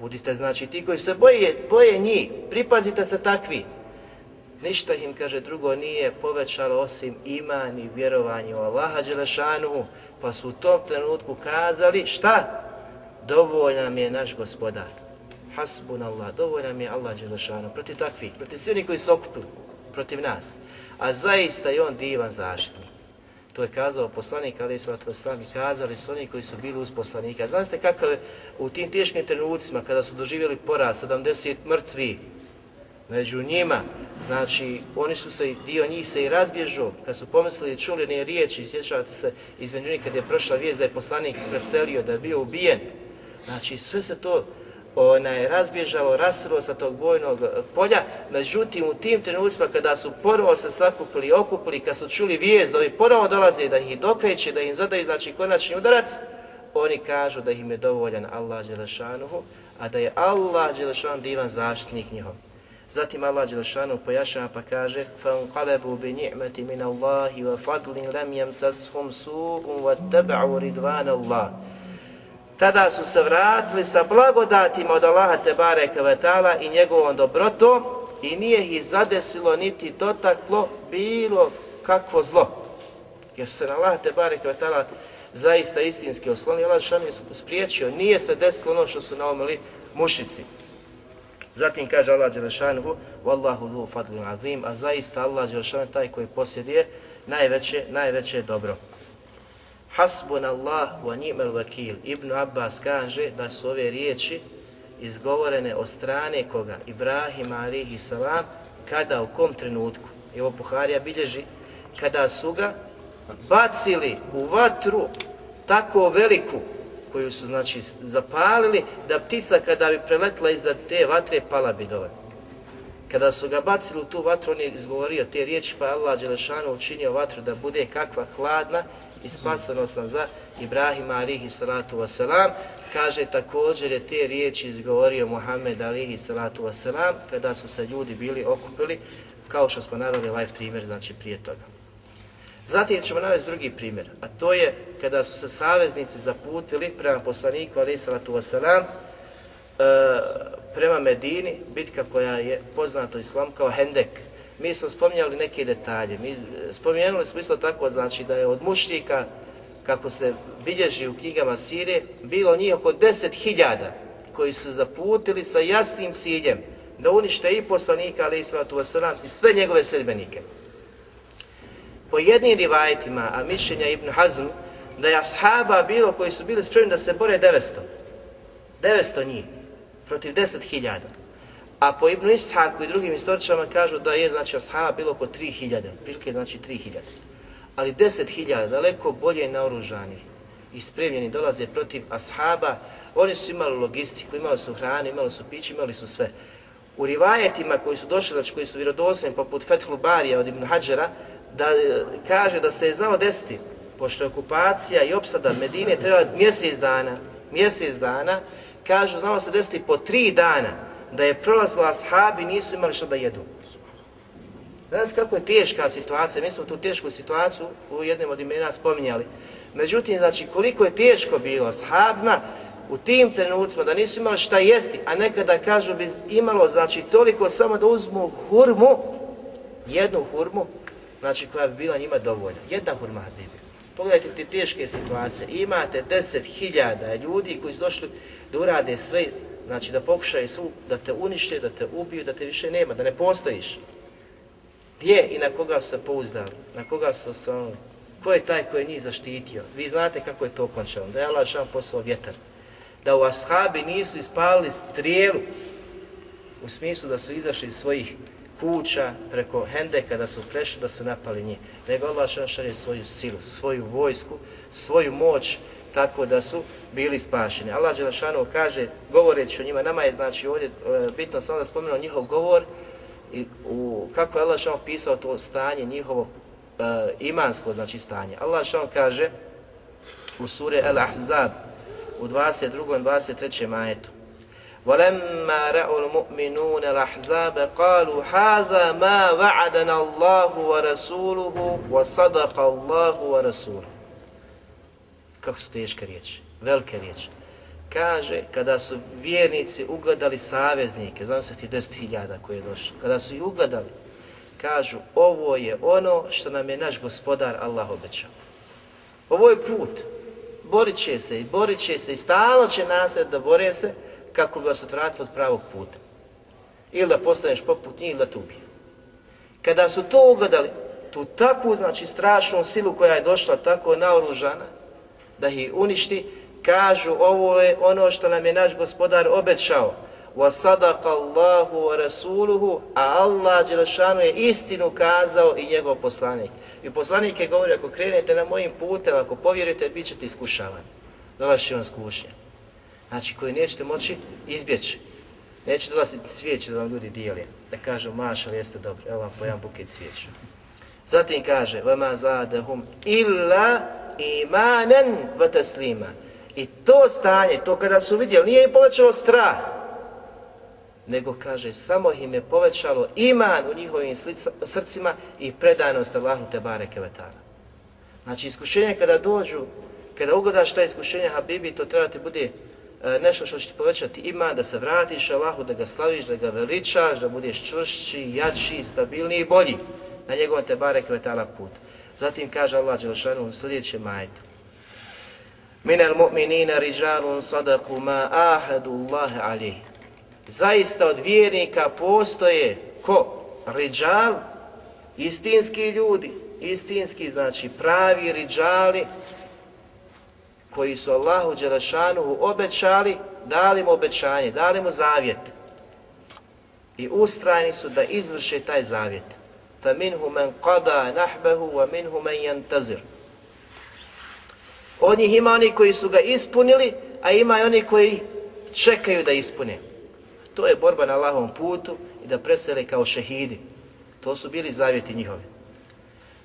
Budite, znači, ti koji se boje, boje njih, pripazite se takvi, ništa im, kaže, drugo nije povećalo osim iman i vjerovanje u Allaha Đelešanuhu, pa su u tom trenutku kazali, šta? Dovoljna nam je naš gospodar. Hasbun Allah, dovoljna nam je Allah Đelešanuhu, protiv takvi, protiv svi oni koji su okupili, protiv nas. A zaista je on divan zaštitnik. To je kazao poslanik, ali je to sami kazali su oni koji su bili uz poslanika. Znate kako je u tim teškim trenucima, kada su doživjeli poraz, 70 mrtvi, među njima, znači oni su se, dio njih se i razbježu, kad su pomislili, čuli ne riječi, sjećate se između njih kad je prošla vijest da je poslanik preselio, da je bio ubijen, znači sve se to onaj, razbježalo, rasturilo sa tog bojnog polja, međutim u tim trenucima kada su ponovo se sakupili, okupili, kad su čuli vijest da ovi ponovo dolaze da ih dokreće, da im zadaju znači konačni udarac, oni kažu da im je dovoljan Allah Đelešanuhu, a da je Allah Đelešan divan zaštitnik njihov. Zatim Allah Đelešanu pojašnjava pa kaže فَانْقَلَبُوا بِنِعْمَةِ مِنَ اللَّهِ وَفَضْلٍ لَمْ يَمْسَسْهُمْ سُوءٌ وَاتَّبَعُوا رِدْوَانَ اللَّهِ Tada su se vratili sa blagodatima od Allaha Tebare Kvetala i njegovom dobrotom i nije ih zadesilo niti dotaklo bilo kakvo zlo. Jer su se na Allaha Tebare Kvetala zaista istinski oslonili, Allah Đelešanu je spriječio, nije se desilo ono što su naumili mušici. Zatim kaže Allah Đelešanuhu, Wallahu dhu fadlun azim, a zaista Allah Đelešanuhu taj koji posjeduje najveće, najveće dobro. Hasbun Allah wa ni'mal vakil. Ibn Abbas kaže da su ove riječi izgovorene od strane koga? Ibrahim alihi salam, kada, u kom trenutku? Evo Buharija bilježi, kada su ga bacili u vatru tako veliku, koju su znači zapalili, da ptica kada bi preletla iza te vatre pala bi dole. Kada su ga bacili u tu vatru, on je izgovorio te riječi, pa Allah Đelešanu učinio vatru da bude kakva hladna i spasano sam za Ibrahima alihi salatu wasalam. Kaže također je te riječi izgovorio Muhammed alihi salatu wasalam kada su se ljudi bili okupili, kao što smo naveli ovaj primjer, znači prije toga. Zatim ćemo navesti drugi primjer, a to je kada su se saveznici zaputili prema poslaniku alihi salatu wasalam, e, prema Medini, bitka koja je poznata u islamu kao Hendek. Mi smo spominjali neke detalje. Mi spomenuli smo isto tako znači da je od mušnika, kako se bilježi u knjigama Sirije, bilo njih oko 10.000 koji su zaputili sa jasnim ciljem da unište i poslanika, ali salatu sallatu wasalam, i sve njegove sedbenike. Po jednim rivajetima, a mišljenja Ibn Hazm, da je ashaba bilo koji su bili spremni da se bore 900. 900 njih protiv 10.000. A po Ibnu Ishaku i drugim istoričama kažu da je znači ashaba bilo oko 3.000, prilike znači 3.000. Ali 10.000 daleko bolje naoružani i spremljeni dolaze protiv ashaba, oni su imali logistiku, imali su hranu, imali su piće, imali su sve. U rivajetima koji su došli, znači koji su vjerodostojni poput Fethul Barija od Ibn Hadžera, da e, kaže da se je znalo desiti, pošto je okupacija i opsada Medine trebala mjesec dana, mjesec dana, kažu, znamo se desiti po tri dana, da je prolazilo ashabi, nisu imali što da jedu. Znaš kako je teška situacija, mi smo tu tešku situaciju u jednom od imena spominjali. Međutim, znači, koliko je teško bilo ashabima u tim trenucima da nisu imali šta jesti, a nekada kažu bi imalo, znači, toliko samo da uzmu hurmu, jednu hurmu, znači koja bi bila njima dovoljna. Jedna hurma bi. Pogledajte te teške situacije. Imate deset hiljada ljudi koji su došli da urade sve, znači da pokušaju svu, da te unište, da te ubiju, da te više nema, da ne postojiš. Gdje i na koga su se pouzdali, na koga su se on... ko je taj koji je njih zaštitio? Vi znate kako je to končalo, da je Allah šan poslao vjetar. Da u ashabi nisu ispalili strijelu, u smislu da su izašli iz svojih kuća preko hende kada su prešli, da su napali njih. Nego Allah šan šalje svoju silu, svoju vojsku, svoju moć, tako da su bili spašeni. Allah Đelešanu kaže, govoreći o njima, nama je znači ovdje e, bitno samo da spomenu njihov govor i u, kako je Allah Đelešanu pisao to stanje, njihovo e, imansko znači stanje. Allah Đelešanu kaže u sure El Ahzab u 22. i 23. majetu وَلَمَّا رَأُوا الْمُؤْمِنُونَ الْأَحْزَابَ قَالُوا هَذَا مَا وَعَدَنَا اللَّهُ وَرَسُولُهُ وَصَدَقَ اللَّهُ وَرَسُولُهُ kako su teške riječi, velike riječi. Kaže, kada su vjernici ugledali saveznike, znam se ti deset hiljada koji je došao, kada su ih ugledali, kažu, ovo je ono što nam je naš gospodar Allah obećao. Ovo je put. Borit će se i borit će se i stalno će nasred da bore se kako bi vas odvratili od pravog puta. Ili da postaneš poput njih ili da te ubiju. Kada su to ugledali, tu takvu, znači, strašnu silu koja je došla tako naoružana, da ih uništi, kažu ovo je ono što nam je naš gospodar obećao. Wa اللَّهُ Allahu wa rasuluhu, a Allah Đelešanu je istinu kazao i njegov poslanik. I poslanik je govorio, ako krenete na mojim putem, ako povjerujete, bit ćete iskušavani. Dolazi vam skušnja. Znači, koje nećete moći izbjeći. Neće dolaziti svijeće da vam ljudi dijeli. Da kažu, mašal, jeste dobro, evo vam po jedan buket svijeća. Zatim kaže, vama zadahum illa imanen vataslima. I to stanje, to kada su vidjeli, nije im povećalo strah, nego kaže, samo im je povećalo iman u njihovim slica, srcima i predanost Allahu te bareke vetara. Znači, iskušenje kada dođu, kada ugodaš ta iskušenja Habibi, to treba ti bude E, nešto što će ti povećati ima, da se vratiš Allahu, da ga slaviš, da ga veličaš, da budeš čvršći, jači, stabilniji i bolji na njegovom te barek vetara put. Zatim kaže Allah Đelšanu u sljedećem majetu. Min al mu'minina rijalun sadaku ma ahadu Allahe alih. Zaista od vjernika postoje ko? Rijal, istinski ljudi, istinski znači pravi rijali koji su Allahu Đelešanu obećali, dali mu obećanje, dali mu zavjet. I ustrajni su da izvrše taj zavjet. فَمِنْهُ مَنْ قَضَى نَحْبَهُ وَمِنْهُ مَنْ يَنْتَزِرُ Od njih ima oni koji su ga ispunili, a ima i oni koji čekaju da ispune. To je borba na Allahovom putu i da presele kao šehidi. To su bili zavjeti njihovi.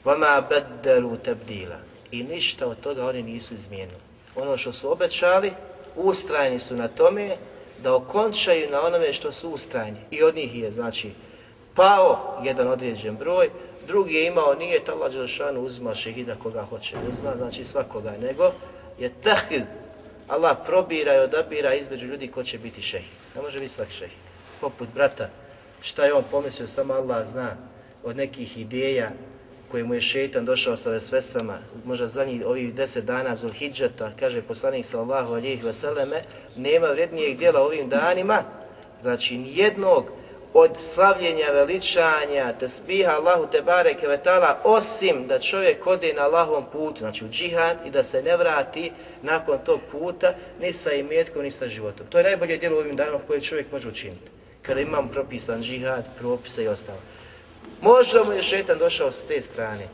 Vama bedelu tebdila. I ništa od toga oni nisu izmijenili. Ono što su obećali, ustrajni su na tome da okončaju na onome što su ustrajni. I od njih je, znači, pao jedan određen broj, drugi je imao, nije Allah Đelšanu uzima šehida koga hoće uzima, znači svakoga, nego je tahid. Allah probira i odabira između ljudi ko će biti šehid. Ne može biti svaki šehid. Poput brata, šta je on pomislio, samo Allah zna od nekih ideja koje mu je šeitan došao sa vesvesama, možda za njih ovih deset dana Zulhidžata, kaže poslanik sallahu alijih veseleme, nema vrednijeg dijela ovim danima, znači nijednog od slavljenja, veličanja, tesbiha Allahu te bareke vetala, osim da čovjek ode na Allahovom putu, znači u džihad i da se ne vrati nakon tog puta ni sa imetkom, ni sa životom. To je najbolje djelo ovim danom koje čovjek može učiniti. Kada imam propisan džihad, propise i ostalo. Možda mu je šetan došao s te strane.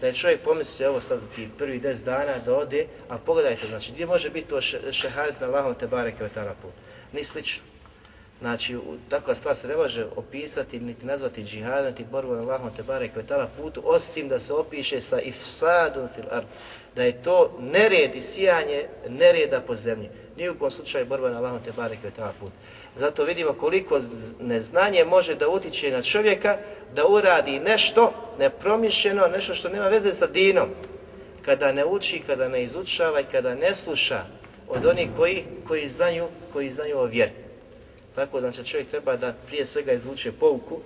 Da je čovjek pomislio, evo sad ti prvi 10 dana da ode, a pogledajte, znači, gdje može biti to šehadet na Allahom te bareke vetala put? Ni slično. Znači, takva stvar se ne može opisati, niti nazvati džihadom, niti borbu na Allahom te bare kvetala putu, osim da se opiše sa ifsadom fil ard, da je to nered i sijanje nereda po zemlji. Nijukom u kom slučaju borba na Allahom te bare kvetala putu. Zato vidimo koliko neznanje može da utiče na čovjeka da uradi nešto nepromišljeno, nešto što nema veze sa dinom. Kada ne uči, kada ne izučava i kada ne sluša od onih koji, koji znaju, koji znaju o vjeri. Tako da znači, čovjek treba da prije svega izvuče pouku,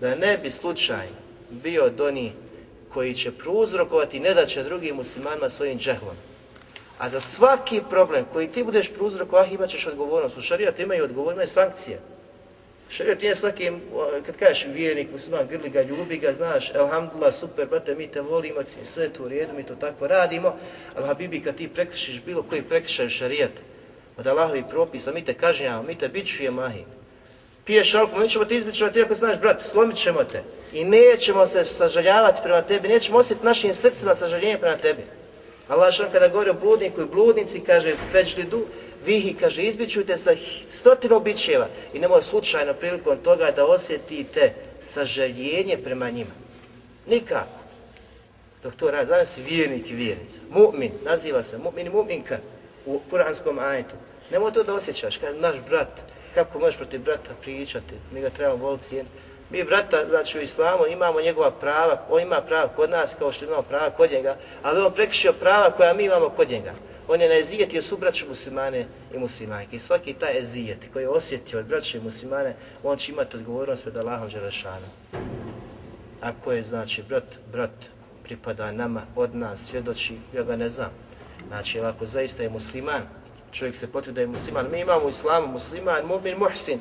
da ne bi slučaj bio od onih koji će prouzrokovati ne da će drugim muslimanima svojim džehlom. A za svaki problem koji ti budeš prouzrokovati imat ćeš odgovornost. U šarijatu imaju odgovornost, imaju sankcije. Šarijat nije svaki, kad kažeš vjernik, musliman, grli ga, ljubi ga, znaš, elhamdulillah, super, brate, mi te volimo, sve je to u redu, mi to tako radimo, ali habibi, kad ti prekrišiš bilo koji prekršaj u šarijatu, od Allahovi propisa, mi te kažnjamo, mi te bičujemo, ahi. Piješ alkohol, mi ćemo te izbičuvati, ako znaš, brat, slomit ćemo te. I nećemo se sažaljavati prema tebi, nećemo osjetiti našim srcima sažaljenje prema tebi. Allah što kada govori o bludniku i bludnici, kaže, feđli du, vihi, kaže, izbićujte sa stotinu bićeva i nemoj slučajno prilikom toga da osjetite sažaljenje prema njima. Nikako. Dok to radi, znaš si vjernik i vjernica. Mu'min, naziva se mu'min i mu'minka u kuranskom ajetu. Nemoj to da osjećaš, kada naš brat, kako možeš protiv brata pričati, mi ga trebamo voliti cijeniti. Mi brata, znači u islamu imamo njegova prava, on ima prava kod nas kao što imamo prava kod njega, ali on prekrišio prava koja mi imamo kod njega. On je na ezijeti su braću muslimane i muslimanke. I svaki taj ezijet koji je osjetio od braće i muslimane, on će imati odgovornost pred Allahom Đelešanom. Ako je, znači, brat, brat pripada nama, od nas, svjedoči, ja ga ne znam. Znači, ako zaista je musliman, čovjek se potvrdi da je musliman. Mi imamo u islamu musliman, mu'min, muhsin.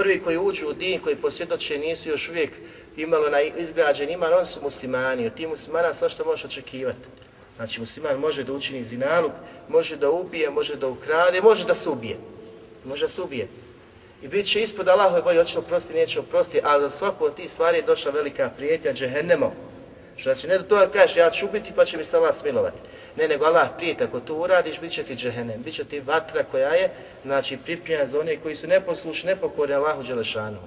Prvi koji uđu u din, koji posvjedoče, nisu još uvijek imali na izgrađen iman, oni su muslimani. Od tih muslimana sva što možeš očekivati. Znači, musliman može da učini zinaluk, može da ubije, može da ukrade, može da se ubije. Može da se ubije. I bit će ispod Allahove bolje, hoće oprosti, neće oprosti, a za svaku od tih stvari je došla velika prijetnja džehennemom Što znači, ne da to kažeš, ja ću ubiti pa će mi se Allah smilovati. Ne, nego Allah prijeti, ako to uradiš, bit će ti džehennem, bit će ti vatra koja je, znači, pripremljena za one koji su neposlušni, nepokorni Allahu Đelešanu.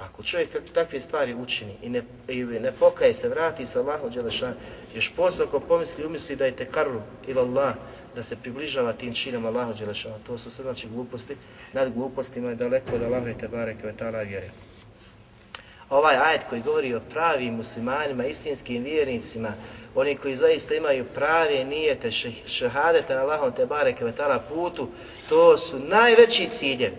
Ako čovjek takve stvari učini i ne, i ne pokaje se, vrati se Allahu Đelešanu, još posao ako pomisli, umisli da je te karu ila Allah, da se približava tim činom Allahu Đelešanu, to su sve znači gluposti, nad glupostima je daleko od Allahu i Tebare Kvetala vjere. Ovaj ajet koji govori o pravim muslimanima, istinskim vjernicima, oni koji zaista imaju prave nijete, šehadete na Allahom te bareke vetala putu, to su najveći ciljevi.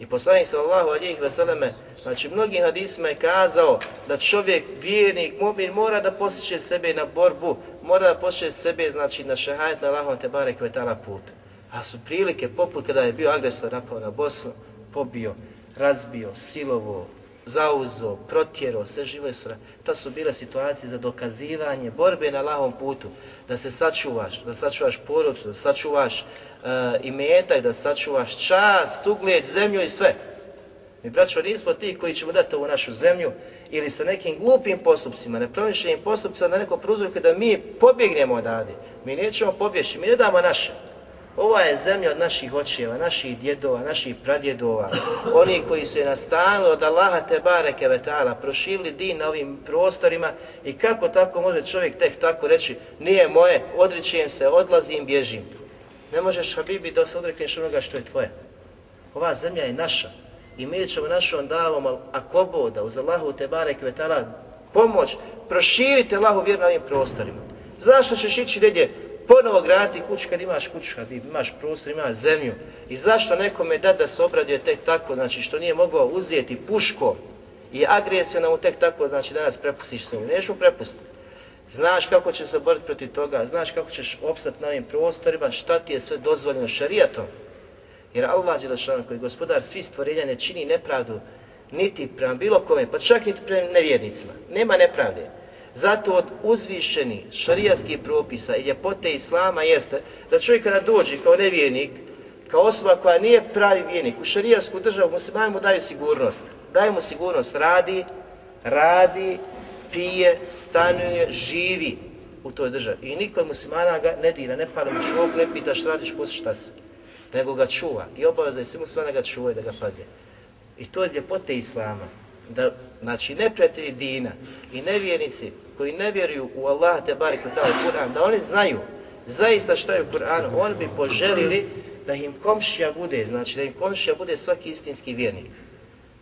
I poslanik sallallahu alijih veseleme, znači mnogim hadisima je kazao da čovjek, vjernik, mobil mora da posjeće sebe na borbu, mora da posjeće sebe, znači na šehadet na Allahom te barek vetala putu. A su prilike, poput kada je bio agresor napao na Bosnu, pobio, razbio, silovo, zauzo, protjero, sve živo je sura. Ta su bile situacije za dokazivanje borbe na lahom putu, da se sačuvaš, da sačuvaš porodcu, da sačuvaš uh, imetak, da sačuvaš čast, ugled, zemlju i sve. Mi, braćo, nismo ti koji ćemo dati ovu našu zemlju ili sa nekim glupim postupcima, nepromišljenim postupcima na neko pruzorke da mi pobjegnemo odavde. Mi nećemo pobjeći, mi ne damo naše. Ova je zemlja od naših očeva, naših djedova, naših pradjedova, oni koji su je nastanili od Allaha te bareke vetala, prošili din na ovim prostorima i kako tako može čovjek tek tako reći, nije moje, odričujem se, odlazim, bježim. Ne možeš, Habibi, da se odrekneš onoga što je tvoje. Ova zemlja je naša i mi ćemo našom davom, ako boda, uz Allahu te bareke vetala, pomoć, proširite Allahu vjer na ovim prostorima. Zašto ćeš ići negdje ponovo graditi kuću kad imaš kuću, kad imaš prostor, imaš zemlju. I zašto nekome da da se obraduje tek tako, znači što nije mogao uzeti puško i agresiju na mu tek tako, znači danas prepustiš se mu, neš mu prepustiti. Znaš kako će se boriti protiv toga, znaš kako ćeš opstati na ovim prostorima, šta ti je sve dozvoljeno šarijatom. Jer Allah Đelešanu koji je gospodar svi stvorenja ne čini nepravdu niti prema bilo kome, pa čak niti prema nevjernicima. Nema nepravde. Zato od uzvišeni šarijaskih propisa i ljepote Islama jeste da čovjek kada dođe kao nevjernik, kao osoba koja nije pravi vjernik, u šarijasku državu muslimani mu daju sigurnost. Daju mu sigurnost, radi, radi, pije, stanuje, živi u toj državi. I niko je muslimana ga ne dira, ne pada mu čovjek, ne pita šta radiš, ko šta si. Nego ga čuva. I obaveza je svi muslimana da ga čuvaju, da ga paze. I to je ljepote Islama. Da, znači, neprijatelji dina i nevjernici koji ne vjeruju u Allah te barek u taj Kur'an, da oni znaju zaista šta je u Kur'anu, oni bi poželili da im komšija bude, znači da im komšija bude svaki istinski vjernik.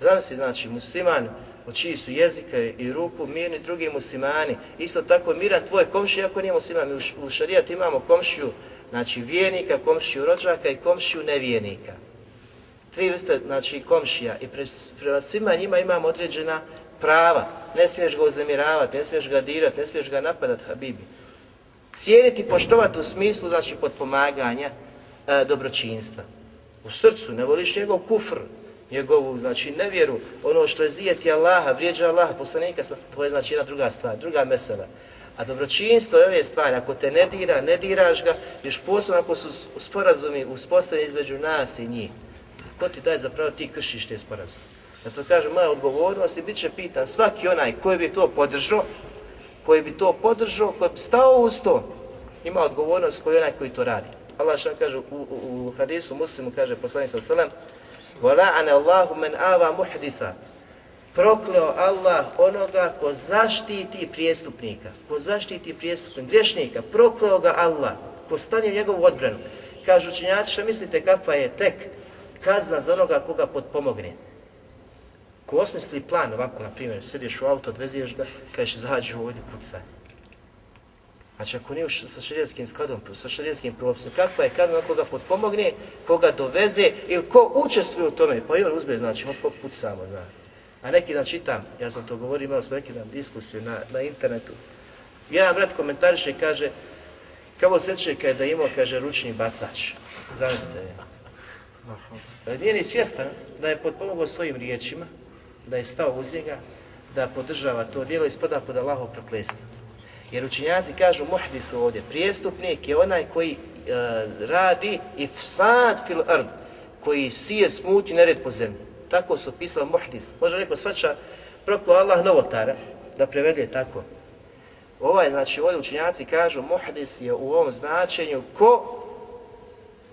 Zamisli, znači, musliman od čiji su jezika i ruku mirni drugi muslimani, isto tako miran tvoj komšija ako nije musliman. Mi u šarijatu imamo komšiju, znači vjernika, komšiju rođaka i komšiju nevjernika. Tri vrste, znači, komšija i prema svima njima imamo određena prava. Ne smiješ ga uzemiravati, ne smiješ ga dirati, ne smiješ ga napadati, Habibi. Cijeniti, poštovati u smislu, znači, podpomaganja e, dobročinstva. U srcu, ne voliš njegov kufr, njegovu, znači, nevjeru, ono što je zijeti Allaha, vrijeđa Allaha, poslanika, to je, znači, jedna druga stvar, druga mesela. A dobročinstvo je ove stvari, ako te ne dira, ne diraš ga, još posebno ako su sporazumi uspostavljeni između nas i njih. Ko ti daje zapravo ti kršiš te sporazume? Zato kaže, moja odgovornost i bit će pitan svaki onaj koji bi to podržao, koji bi to podržao, koji bi stao uz to, ima odgovornost koji onaj koji to radi. Allah što kaže u, u, u hadisu muslimu, kaže poslanik sa sallam, وَلَعَنَ اللَّهُ مَنْ آوَا مُحْدِثًا Prokleo Allah onoga ko zaštiti prijestupnika, ko zaštiti prijestupnika, griješnika, prokleo ga Allah, ko stane u njegovu odbranu. Kažu učenjaci, što mislite kakva je tek kazna za onoga koga potpomogne? Ko osmisli plan ovako, na primjer, sediš u auto, odveziješ ga, kažeš zađi ovdje pucaj. Znači ako nije sa šarijatskim skladom, sa šarijatskim propisom, kakva je kazna koga potpomogne, koga doveze ili ko učestvuje u tome, pa i on uzme, znači, on pucamo, znači. A neki dan čitam, ja sam to govorio, imao smo neki dan diskusiju na, na internetu. Jedan brat komentariše i kaže, kako seće kada da imao, kaže, ručni bacač. Zamislite, je. Nije ni svjestan da je potpomogao svojim riječima, da je stao uz njega, da podržava to djelo ispada pod Allahov proklestvo. Jer učinjaci kažu muhdis ovdje, prijestupnik je onaj koji e, radi ifsad fil ard, koji sije smutnju nered po zemlji. Tako su pisali muhdis. Može neko svača proklo Allah novotara, da prevede tako. Ovaj, znači, ovdje učinjaci kažu muhdis je u ovom značenju ko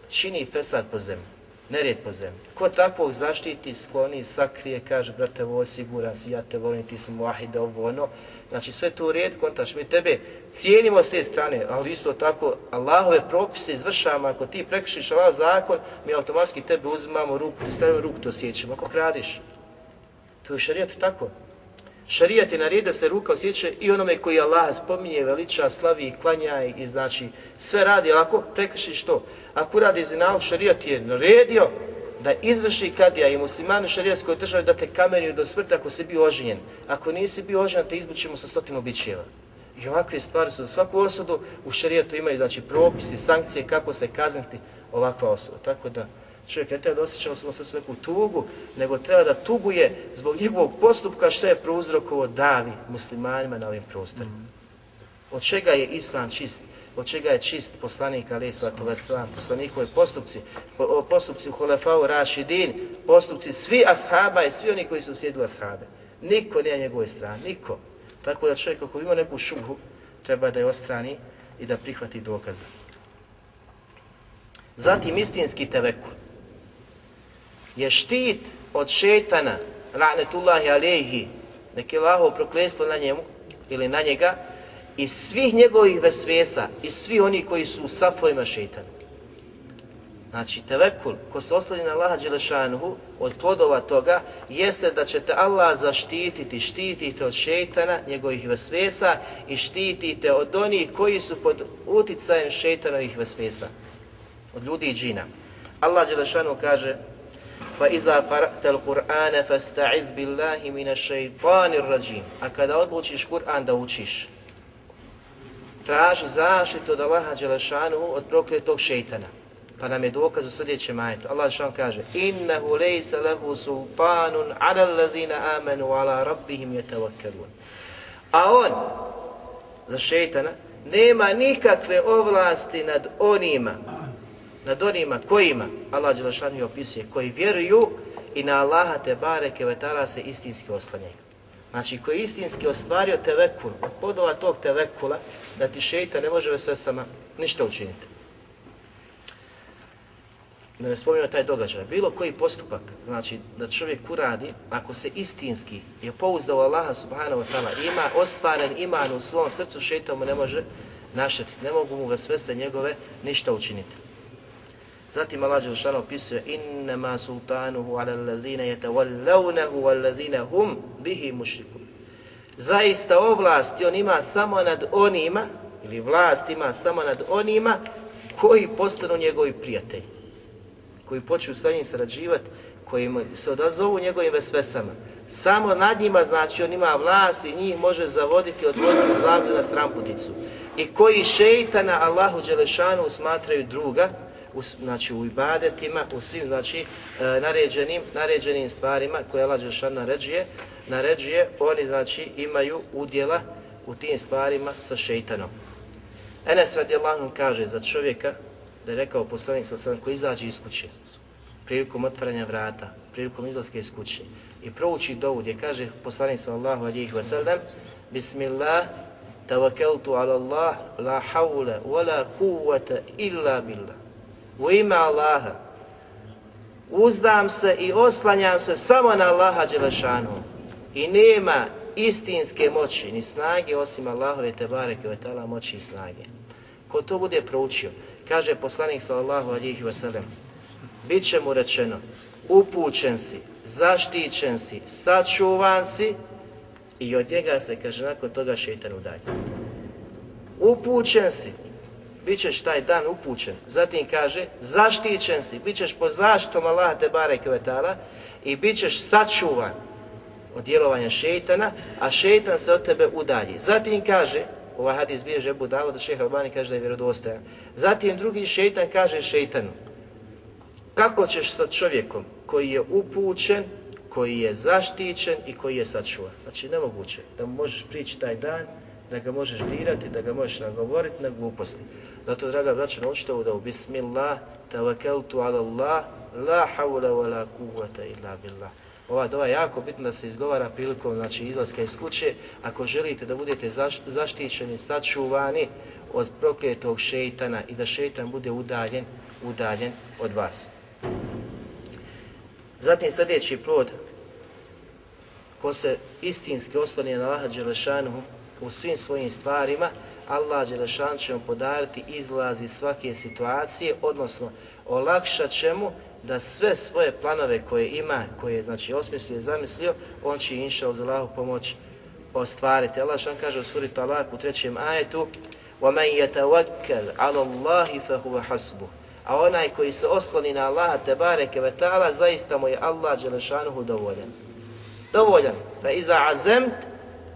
čini fesad po zemlji nered po zemlji. Ko takvog zaštiti, skloni, sakrije, kaže, brate, ovo siguran si, ja te volim, ti sam wahida, ovo ono. Znači sve to u red, kontaš, mi tebe cijenimo s te strane, ali isto tako, Allahove propise izvršavamo, ako ti prekrišiš Allah zakon, mi automatski tebe uzimamo ruku, ti stavimo ruku, to osjećamo. Ako kradiš, to je šarijat tako. Šarijat je naredio da se ruka osjeća i onome koji Allah spominje, veliča, slavi i klanja i, i znači sve radi, ali ako prekrišiš to, ako radi zinalu, šarijat je naredio da izvrši kadija i muslimani u šarijatskoj državi da te kamenju do smrti ako si bio oženjen. Ako nisi bio oženjen, te izbućemo sa stotinu bićeva. I ovakve stvari su za svaku osudu u šarijatu imaju znači propisi, sankcije kako se kazniti ovakva osoba. Tako da čovjek ne treba da osjećamo samo sa neku tugu, nego treba da tuguje zbog njegovog postupka što je prouzrokovo davi muslimanima na ovim prostorima. Od čega je islam čist? Od čega je čist poslanik Ali Islatu Veslam, poslanikove postupci, postupci u Hulefau Rašidin, postupci svi ashaba i svi oni koji su sjedili ashabe. Niko nije na njegovoj strani, niko. Tako da čovjek ako ima neku šubhu, treba da je ostrani i da prihvati dokaza. Zatim istinski tevekul je štit od šetana, la'netullahi alejhi, neke laho proklestvo na njemu ili na njega, i svih njegovih vesvesa i svi oni koji su u safojima šetana. Znači, tevekul, ko se osloni na Allaha Đelešanuhu, od plodova toga, jeste da ćete Allah zaštititi, štitite od šeitana, njegovih vesvesa i štitite od onih koji su pod uticajem šeitanovih vesvesa, od ljudi i džina. Allah Đelešanuhu kaže, فَإِذَا قَرَأْتَ الْقُرْآنَ فَاسْتَعِذْ بِاللَّهِ مِنَ الشَّيْطَانِ الرَّجِيمِ A kada odlučiš Kur'an da učiš, traži zaštitu od Allaha Đelešanuhu od prokletog šeitana. Pa nam je dokaz u sljedećem ajetu. Allah što kaže Innehu lejsa lehu sultanun ala allazina amanu ala rabbihim yatawakkalun. A on, za šeitana, nema nikakve ovlasti nad onima, nad onima kojima, Allah Đelešanu opisuje, koji vjeruju i na Allaha te bareke vetala se istinski oslanjaju. Znači, koji je istinski ostvario tevekul, od podova tog tevekula, da ti šeita ne može sve sama ništa učiniti da ne spominjamo taj događaj, bilo koji postupak, znači da čovjek uradi, ako se istinski je pouzdao Allaha subhanahu wa ta'ala, ima ostvaren iman u svom srcu, šeita mu ne može našati. ne mogu mu ga sveste njegove ništa učiniti. Zatim Allah Đelšan opisuje innama sultanuhu ala allazina yatawallawnahu wallazina hum bihi mušrikun. Zaista ovlast on ima samo nad onima, ili vlast ima samo nad onima koji postanu njegovi prijatelji koji počnu sa njim sarađivati, koji se odazovu njegovim vesvesama. Samo nad njima, znači, on ima vlast i njih može zavoditi, odvoditi u zavlju na stramputicu. I koji šeitana Allahu Đelešanu smatraju druga, u, znači u ibadetima, u svim znači, e, naređenim, naređenim stvarima koje Allah Đelešanu naređuje, naređuje, oni znači imaju udjela u tim stvarima sa šeitanom. Enes radijallahu kaže za čovjeka da je rekao poslanik sa sam ko izađe iz kuće prilikom otvaranja vrata, prilikom izlaske iz kuće i prouči dovu gdje kaže poslanik sallallahu alejhi ve sellem Bismillah tawakkaltu ala Allah la hawla wala quwwata illa billah. U ime Allaha uzdam se i oslanjam se samo na Allaha dželešanu i nema istinske moći ni snage osim Allahove te bareke ve taala moći i snage. Ko to bude proučio, kaže poslanik sallallahu alejhi ve sellem bit će mu rečeno upućen si, zaštićen si, sačuvan si i od njega se kaže nakon toga šeitan udalje. Upućen si, bit ćeš taj dan upućen. Zatim kaže zaštićen si, bit ćeš pod zaštitom Allaha te bareke vetala i bit ćeš sačuvan od djelovanja šeitana, a šeitan se od tebe udalji. Zatim kaže, ovaj hadis bije Ebu Davud, da šeha Albani kaže da je vjerodostojan. Zatim drugi šeitan kaže šeitanu, kako ćeš sa čovjekom koji je upućen, koji je zaštićen i koji je sačuvan. Znači nemoguće da možeš prići taj dan, da ga možeš dirati, da ga možeš nagovoriti na gluposti. Zato, draga braća, naučite ovo da u Bismillah, tavakeltu ala Allah, la hawla wa la kuvvata illa billah. Ova dova je jako bitna da se izgovara prilikom znači, izlaska iz kuće. Ako želite da budete zaš, zaštićeni, sačuvani od prokletog šeitana i da šeitan bude udaljen, udaljen od vas. Zatim sljedeći plod, ko se istinski osloni na Laha Đelešanu u svim svojim stvarima, Allah Đelešan će mu podariti izlaz iz svake situacije, odnosno olakšat će mu da sve svoje planove koje ima, koje je znači osmislio i zamislio, on će inša uz Allahu pomoć ostvariti. Allah šan kaže u suri Talak u trećem ajetu وَمَنْ يَتَوَكَّلْ عَلَى اللَّهِ فَهُوَ حَسْبُهُ A onaj koji se osloni na Allaha te bareke ve taala zaista mu je Allah dželešanuhu dovoljan. Dovoljan. Fa iza azemt,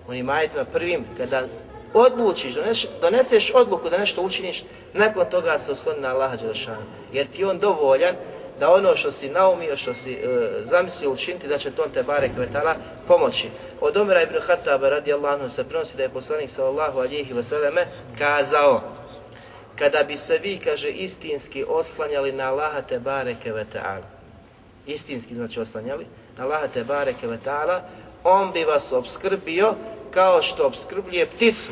oni majetima prvim, kada odlučiš, doneseš, doneseš odluku da nešto učiniš, nakon toga se osloni na Allaha dželešanuhu. Jer ti on dovoljan da ono što si naumio, što si e, zamislio učiniti, da će to te bare vetala pomoći. Od Omera ibn Khattaba radijallahu anhu se prenosi da je poslanik sallallahu alihi vseleme kazao kada bi se vi, kaže, istinski oslanjali na Allaha te bareke ve ta'ala. istinski znači oslanjali, na Allaha te bareke ve ta'ala, on bi vas obskrbio kao što obskrbljuje pticu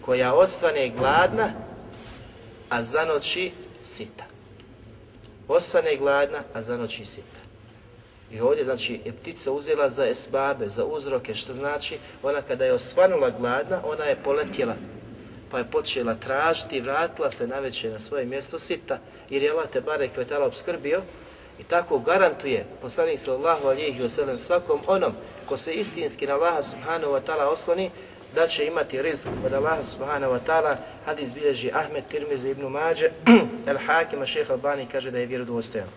koja osvane gladna, a zanoći sita. Osvane gladna, a zanoći sita. I ovdje, znači, je ptica uzela za esbabe, za uzroke, što znači, ona kada je osvanula gladna, ona je poletjela, pa je počela tražiti i vratila se naveće na svoje mjesto sita, jer je Allah te bare kvetala obskrbio i tako garantuje poslanik sallallahu alihi wasallam svakom onom ko se istinski na Allaha subhanahu wa ta'ala osloni, da će imati rizk od Allaha subhanahu wa ta'ala, hadis bilježi Ahmed Tirmizi ibn Mađe, [CLEARS THROAT] El Hakima, šeha Albani kaže da je vjerodostojan.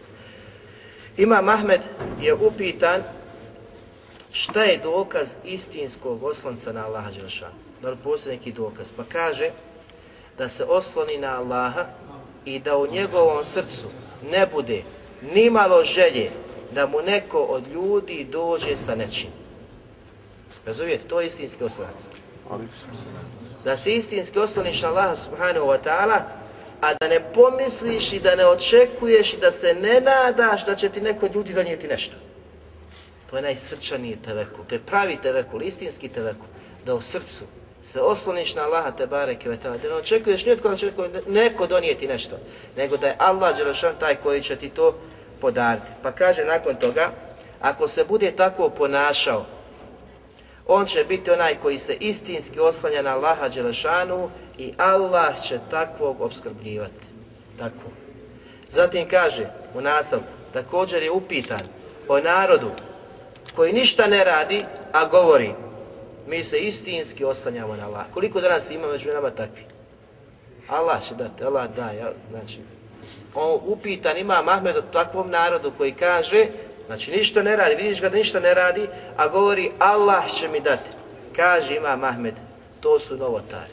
Imam Ahmed je upitan šta je dokaz istinskog oslonca na Allaha Đelšanu. Da li postoji neki dokaz? Pa kaže da se osloni na Allaha i da u njegovom srcu ne bude nimalo želje da mu neko od ljudi dođe sa nečim. Razumijete, to je istinski oslonac. Da se istinski osloniš na Allaha subhanahu wa ta'ala, a da ne pomisliš i da ne očekuješ i da se ne nadaš da će ti neko od ljudi donijeti nešto. To je najsrčaniji tevekul, to je pravi tevekul, istinski tevekul, da u srcu se osloniš na Allaha te bareke vetala, da ne očekuješ nitko da će neko, neko donijeti nešto, nego da je Allah Đelešan taj koji će ti to podariti. Pa kaže nakon toga, ako se bude tako ponašao, on će biti onaj koji se istinski oslanja na Allaha Đelešanu i Allah će takvog obskrbljivati. Tako. Zatim kaže u nastavku, također je upitan o narodu koji ništa ne radi, a govori mi se istinski oslanjamo na Allah. Koliko danas ima među nama takvi? Allah će dati, Allah daje, znači, on upitan ima Mahmed o takvom narodu koji kaže, znači ništa ne radi, vidiš ga da ništa ne radi, a govori Allah će mi dati. Kaže ima Mahmed, to su novotari.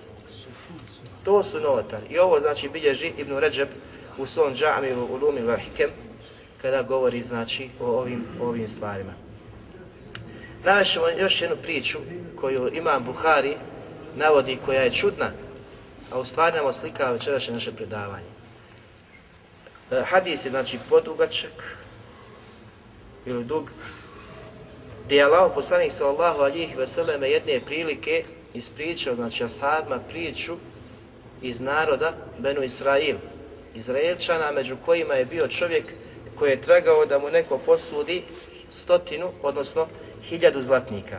To su novotari. I ovo znači bilježi Ibn Ređeb u svom džami u Lumi Vahikem, kada govori znači o ovim, o ovim stvarima. Navešemo još jednu priču koju imam Buhari navodi koja je čudna, a u stvari nam oslika večerašnje naše predavanje. E, hadis je znači podugačak ili dug, gdje je Allah poslanik sallallahu alihi veseleme jedne prilike ispričao, znači ashabima priču iz naroda Benu Israil, Izraelčana, među kojima je bio čovjek koji je tragao da mu neko posudi stotinu, odnosno hiljadu zlatnika.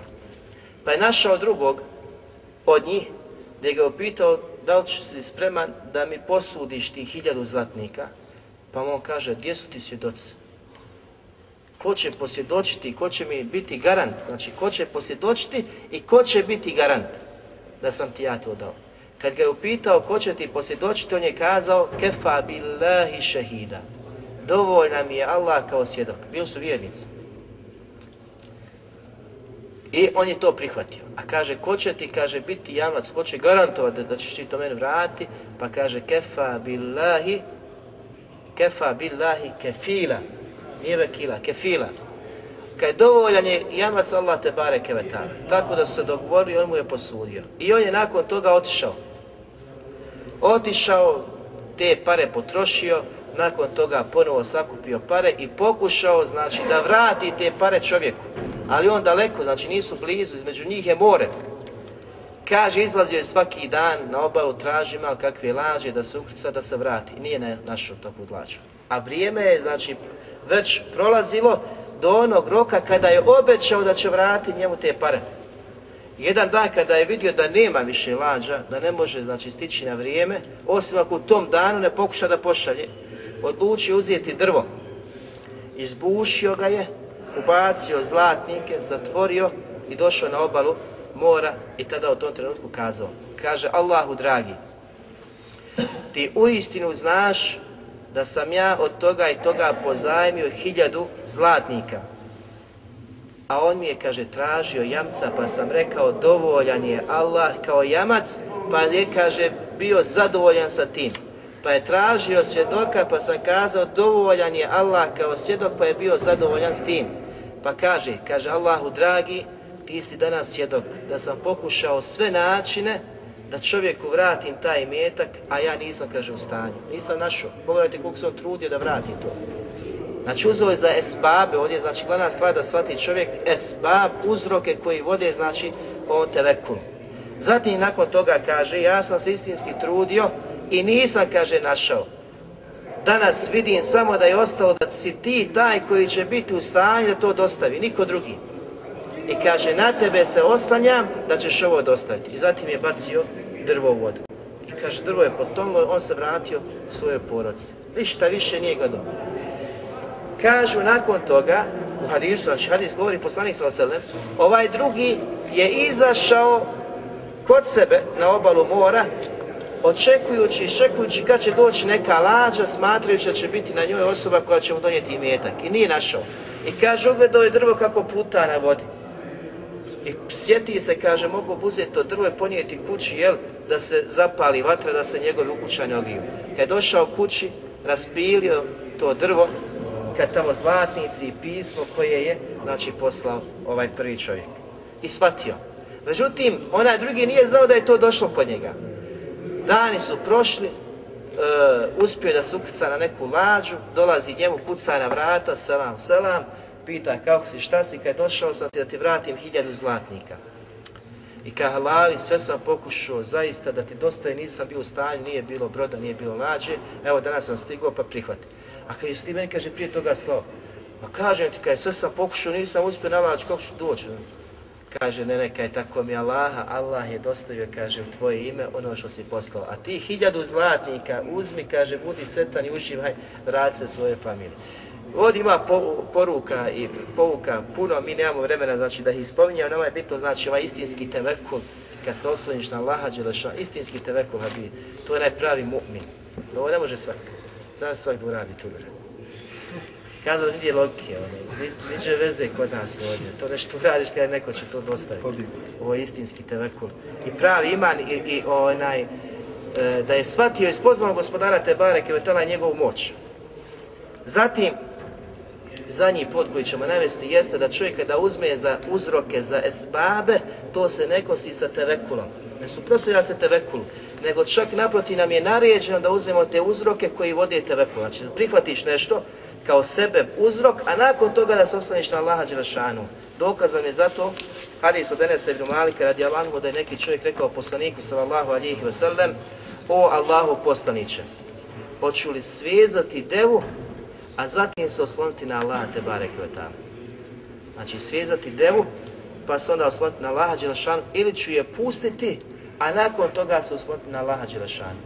Pa je našao drugog od njih, gdje ga je upitao da li si spreman da mi posudiš ti hiljadu zlatnika, pa mu on kaže, gdje su ti svjedoci? Ko će posvjedočiti, ko će mi biti garant? Znači, ko će posvjedočiti i ko će biti garant da sam ti ja to dao? Kad ga je upitao ko će ti posvjedočiti, on je kazao kefa billahi šehida. Dovoljna mi je Allah kao svjedok. Bili su vjernici. I on je to prihvatio. A kaže, ko će ti, kaže, biti jamac, ko će garantovati da ćeš ti to meni vratiti? Pa kaže, kefa billahi, kefa billahi kefila. Nije vekila, kefila. Kad dovoljan je jamac Allah te bare kevetala. Tako da su se dogovorili, on mu je posudio. I on je nakon toga otišao. Otišao, te pare potrošio, nakon toga ponovo sakupio pare i pokušao, znači, da vrati te pare čovjeku. Ali on daleko, znači nisu blizu, između njih je more. Kaže, izlazio je svaki dan na obalu, traži mal kakve lađe da se ukrca, da se vrati. Nije ne našao takvu lađu. A vrijeme je, znači, već prolazilo do onog roka kada je obećao da će vratiti njemu te pare. Jedan dan kada je vidio da nema više lađa, da ne može znači stići na vrijeme, osim ako u tom danu ne pokuša da pošalje, odlučio uzeti drvo. Izbušio ga je, ubacio zlatnike, zatvorio i došao na obalu mora i tada u tom trenutku kazao. Kaže Allahu dragi, ti u istinu znaš da sam ja od toga i toga pozajmio hiljadu zlatnika. A on mi je, kaže, tražio jamca, pa sam rekao, dovoljan je Allah kao jamac, pa je, kaže, bio zadovoljan sa tim. Pa je tražio svjedoka, pa sam kazao, dovoljan je Allah kao svjedok, pa je bio zadovoljan s tim. Pa kaže, kaže Allahu dragi, ti si danas svjedok da sam pokušao sve načine da čovjeku vratim taj metak, a ja nisam, kaže, u stanju. Nisam našao. Pogledajte koliko sam trudio da vrati to. Znači uzeo je za esbabe, ovdje znači glavna stvar da shvati čovjek esbab, uzroke koji vode znači o tevekum. Zatim nakon toga kaže, ja sam se istinski trudio i nisam, kaže, našao. Danas vidim samo da je ostalo da si ti taj koji će biti u stanju da to dostavi, niko drugi. I kaže, na tebe se oslanjam da ćeš ovo dostaviti. I zatim je bacio drvo u vodu. I kaže, drvo je potonulo, on se vratio u svoje poroci. Ništa više nije gledao. Kažu nakon toga, u hadisu, znači hadis govori poslanik sallallahu ovaj drugi je izašao kod sebe na obalu mora, očekujući, iščekujući kad će doći neka lađa, smatrajući da će biti na njoj osoba koja će mu donijeti imetak. I nije našao. I kaže, ugledao je drvo kako puta na vodi. I sjeti se, kaže, mogu uzeti to drvo i ponijeti kući, jel, da se zapali vatra, da se njegovi ukućani ogriju. Kad je došao kući, raspilio to drvo, kad tamo zlatnici i pismo koje je, znači, poslao ovaj prvi čovjek. I shvatio. Međutim, onaj drugi nije znao da je to došlo kod njega. Dani su prošli, uh, uspio da se ukrca na neku lađu, dolazi njemu, kuca na vrata, selam, selam, pita kako si, šta si, kad je došao sam ti da ti vratim hiljadu zlatnika. I ka halali, sve sam pokušao zaista da ti dosta i nisam bio u stanju, nije bilo broda, nije bilo lađe, evo danas sam stigao pa prihvati. A kad je meni kaže prije toga slao, pa kažem ti kaj sve sam pokušao, nisam uspio na lađu, kako ću doći? Kaže, ne, neka je tako mi Allaha, Allah je dostavio, kaže, u tvoje ime ono što si poslao. A ti hiljadu zlatnika uzmi, kaže, budi setan i uživaj, vrati se svoje familije. Ovdje ima po, poruka i pouka puno, mi nemamo vremena znači da ih spominjamo, nama je bitno znači ovaj istinski tevekul, kad se osloniš na Allaha Đelešan, istinski tevekul, habi, to je najpravi mu'min. Ovo ne može svak, znači svak da uradi tu vremena. Kazao niti je logike, ono, niđe veze kod nas ovdje, to nešto uradiš kada neko će to dostaviti. Ovo je istinski tevekul. I pravi iman i, i onaj, e, da je shvatio i spoznao gospodara Tebare Kevetala njegovu moć. Zatim, zadnji pot koji ćemo navesti jeste da čovjek kada uzme za uzroke, za esbabe, to se ne kosi sa tevekulom. Ne suprostavlja se tevekulu, nego čak naproti nam je naređeno da uzmemo te uzroke koji vode tevekul. Znači, prihvatiš nešto kao sebe uzrok, a nakon toga da se osloniš na Allaha Đelešanu. Dokazan je zato hadis od Enesa ibn Malika radi Allahu da je neki čovjek rekao poslaniku sallallahu alihi wasallam O Allahu poslaniće, hoću li svezati devu a zatim se osloniti na Allaha te bareke ve Znači svezati devu, pa se onda osloniti na Allaha Đelešanu, ili ću je pustiti, a nakon toga se osloniti na Allaha Đelešanu.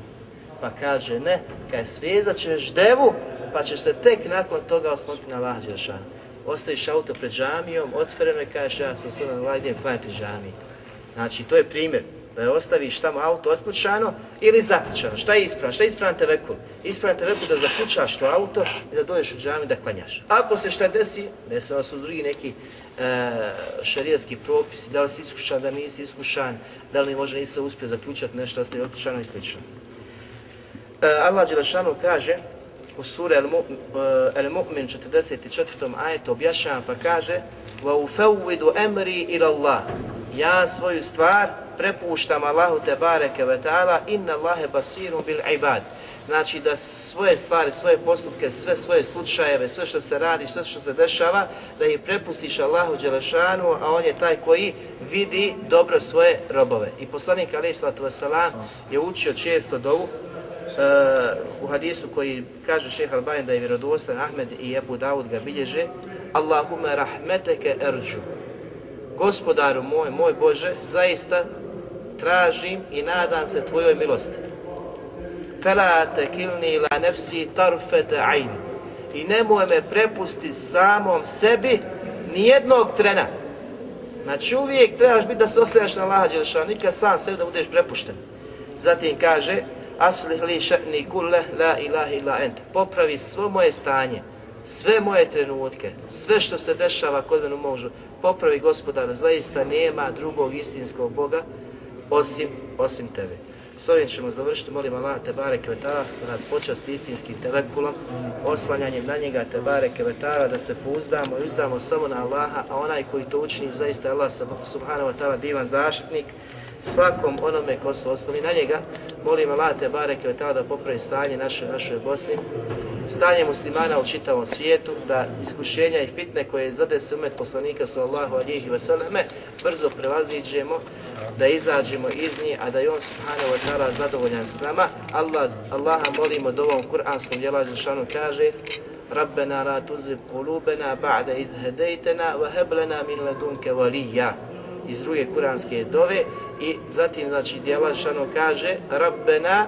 Pa kaže, ne, kad svezat ćeš devu, pa ćeš se tek nakon toga osloniti na Allah Đelšanu. Ostaviš auto pred džamijom, otvoreno i kažeš, ja sam osloniti na Allah idem klanjati džamiji. Znači, to je primjer da je ostaviš tamo auto otključano ili zaključano. Šta je ispravan? Šta je ispravan tevekul? Ispravan tevekul da zaključaš to auto i da dođeš u džami da klanjaš. Ako se šta desi, desilo su drugi neki e, šarijski propisi, da li si iskušan, da nisi iskušan, da li možda nisi uspio zaključati nešto, ostaje otključano i slično. E, Allah Đelešanu kaže u suri Al-Mu'min 44. ajetu objašnjava pa kaže وَاُفَوِّدُ أَمْرِي إِلَى اللَّهِ Ja svoju stvar prepuštam Allahu te bareke ve taala inna Allahe basirun bil ibad. Znači da svoje stvari, svoje postupke, sve svoje slučajeve, sve što se radi, sve što se dešava, da ih prepustiš Allahu Đelešanu, a on je taj koji vidi dobro svoje robove. I poslanik Ali Islatu Vesalam je učio često dovu, uh, u hadisu koji kaže šeha Albanin da je vjerodostan Ahmed i Ebu Dawud ga bilježe Allahume rahmeteke erđu Gospodaru moj, moj Bože, zaista tražim i nadam se tvojoj milosti. Fela te kilni la nefsi tarfete ajn. I nemoj me prepusti samom sebi ni jednog trena. Znači uvijek trebaš biti da se ostajaš na Allaha Đelešanu, nikad sam sebi da budeš prepušten. Zatim kaže, aslih li še'ni kulle la ilaha illa ent. Popravi svo moje stanje, sve moje trenutke, sve što se dešava kod mene možu, popravi gospodaru, zaista nema drugog istinskog Boga osim, osim tebe. S ovim ćemo završiti, molim Allah, Tebare Kvetala da nas počasti istinskim telekulom, oslanjanjem na njega, Tebare Kvetala, da se pouzdamo i uzdamo samo na Allaha, a onaj koji to učini, zaista Allah subhanahu wa ta'ala divan zaštitnik, svakom onome ko se osloni na njega, molim Allah, te bare kvetara, da popravi stanje naše, našoj Bosni, stanje muslimana u čitavom svijetu, da iskušenja i fitne koje zade se umet poslanika sallallahu alihi vseleme, brzo prevaziđemo, da izađemo iz njih, a da je on subhanahu wa ta'ala zadovoljan s nama. Allah, Allaha molimo da ovom kuranskom djela Žešanu kaže ربنا لا تزغ قلوبنا بعد إذ هديتنا وهب لنا من لدنك وليا iz druge kuranske dove i zatim znači djela šano kaže Rabbena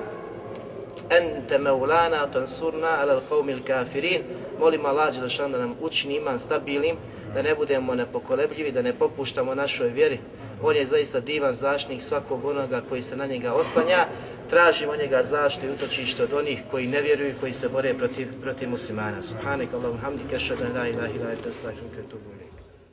ente maulana fansurna ala qawmil kafirin. Molim Allah Đelešan da nam učini iman stabilnim da ne budemo nepokolebljivi da ne popuštamo našoj vjeri. On je zaista divan zaštnik svakog onoga koji se na njega oslanja. Tražimo njega zaštitu i utočište od onih koji ne vjeruju i koji se bore protiv, protiv muslimana. Subhanak Allahum hamdika, šadan la ilaha ilaha ila ila ila ila ila ila ila ila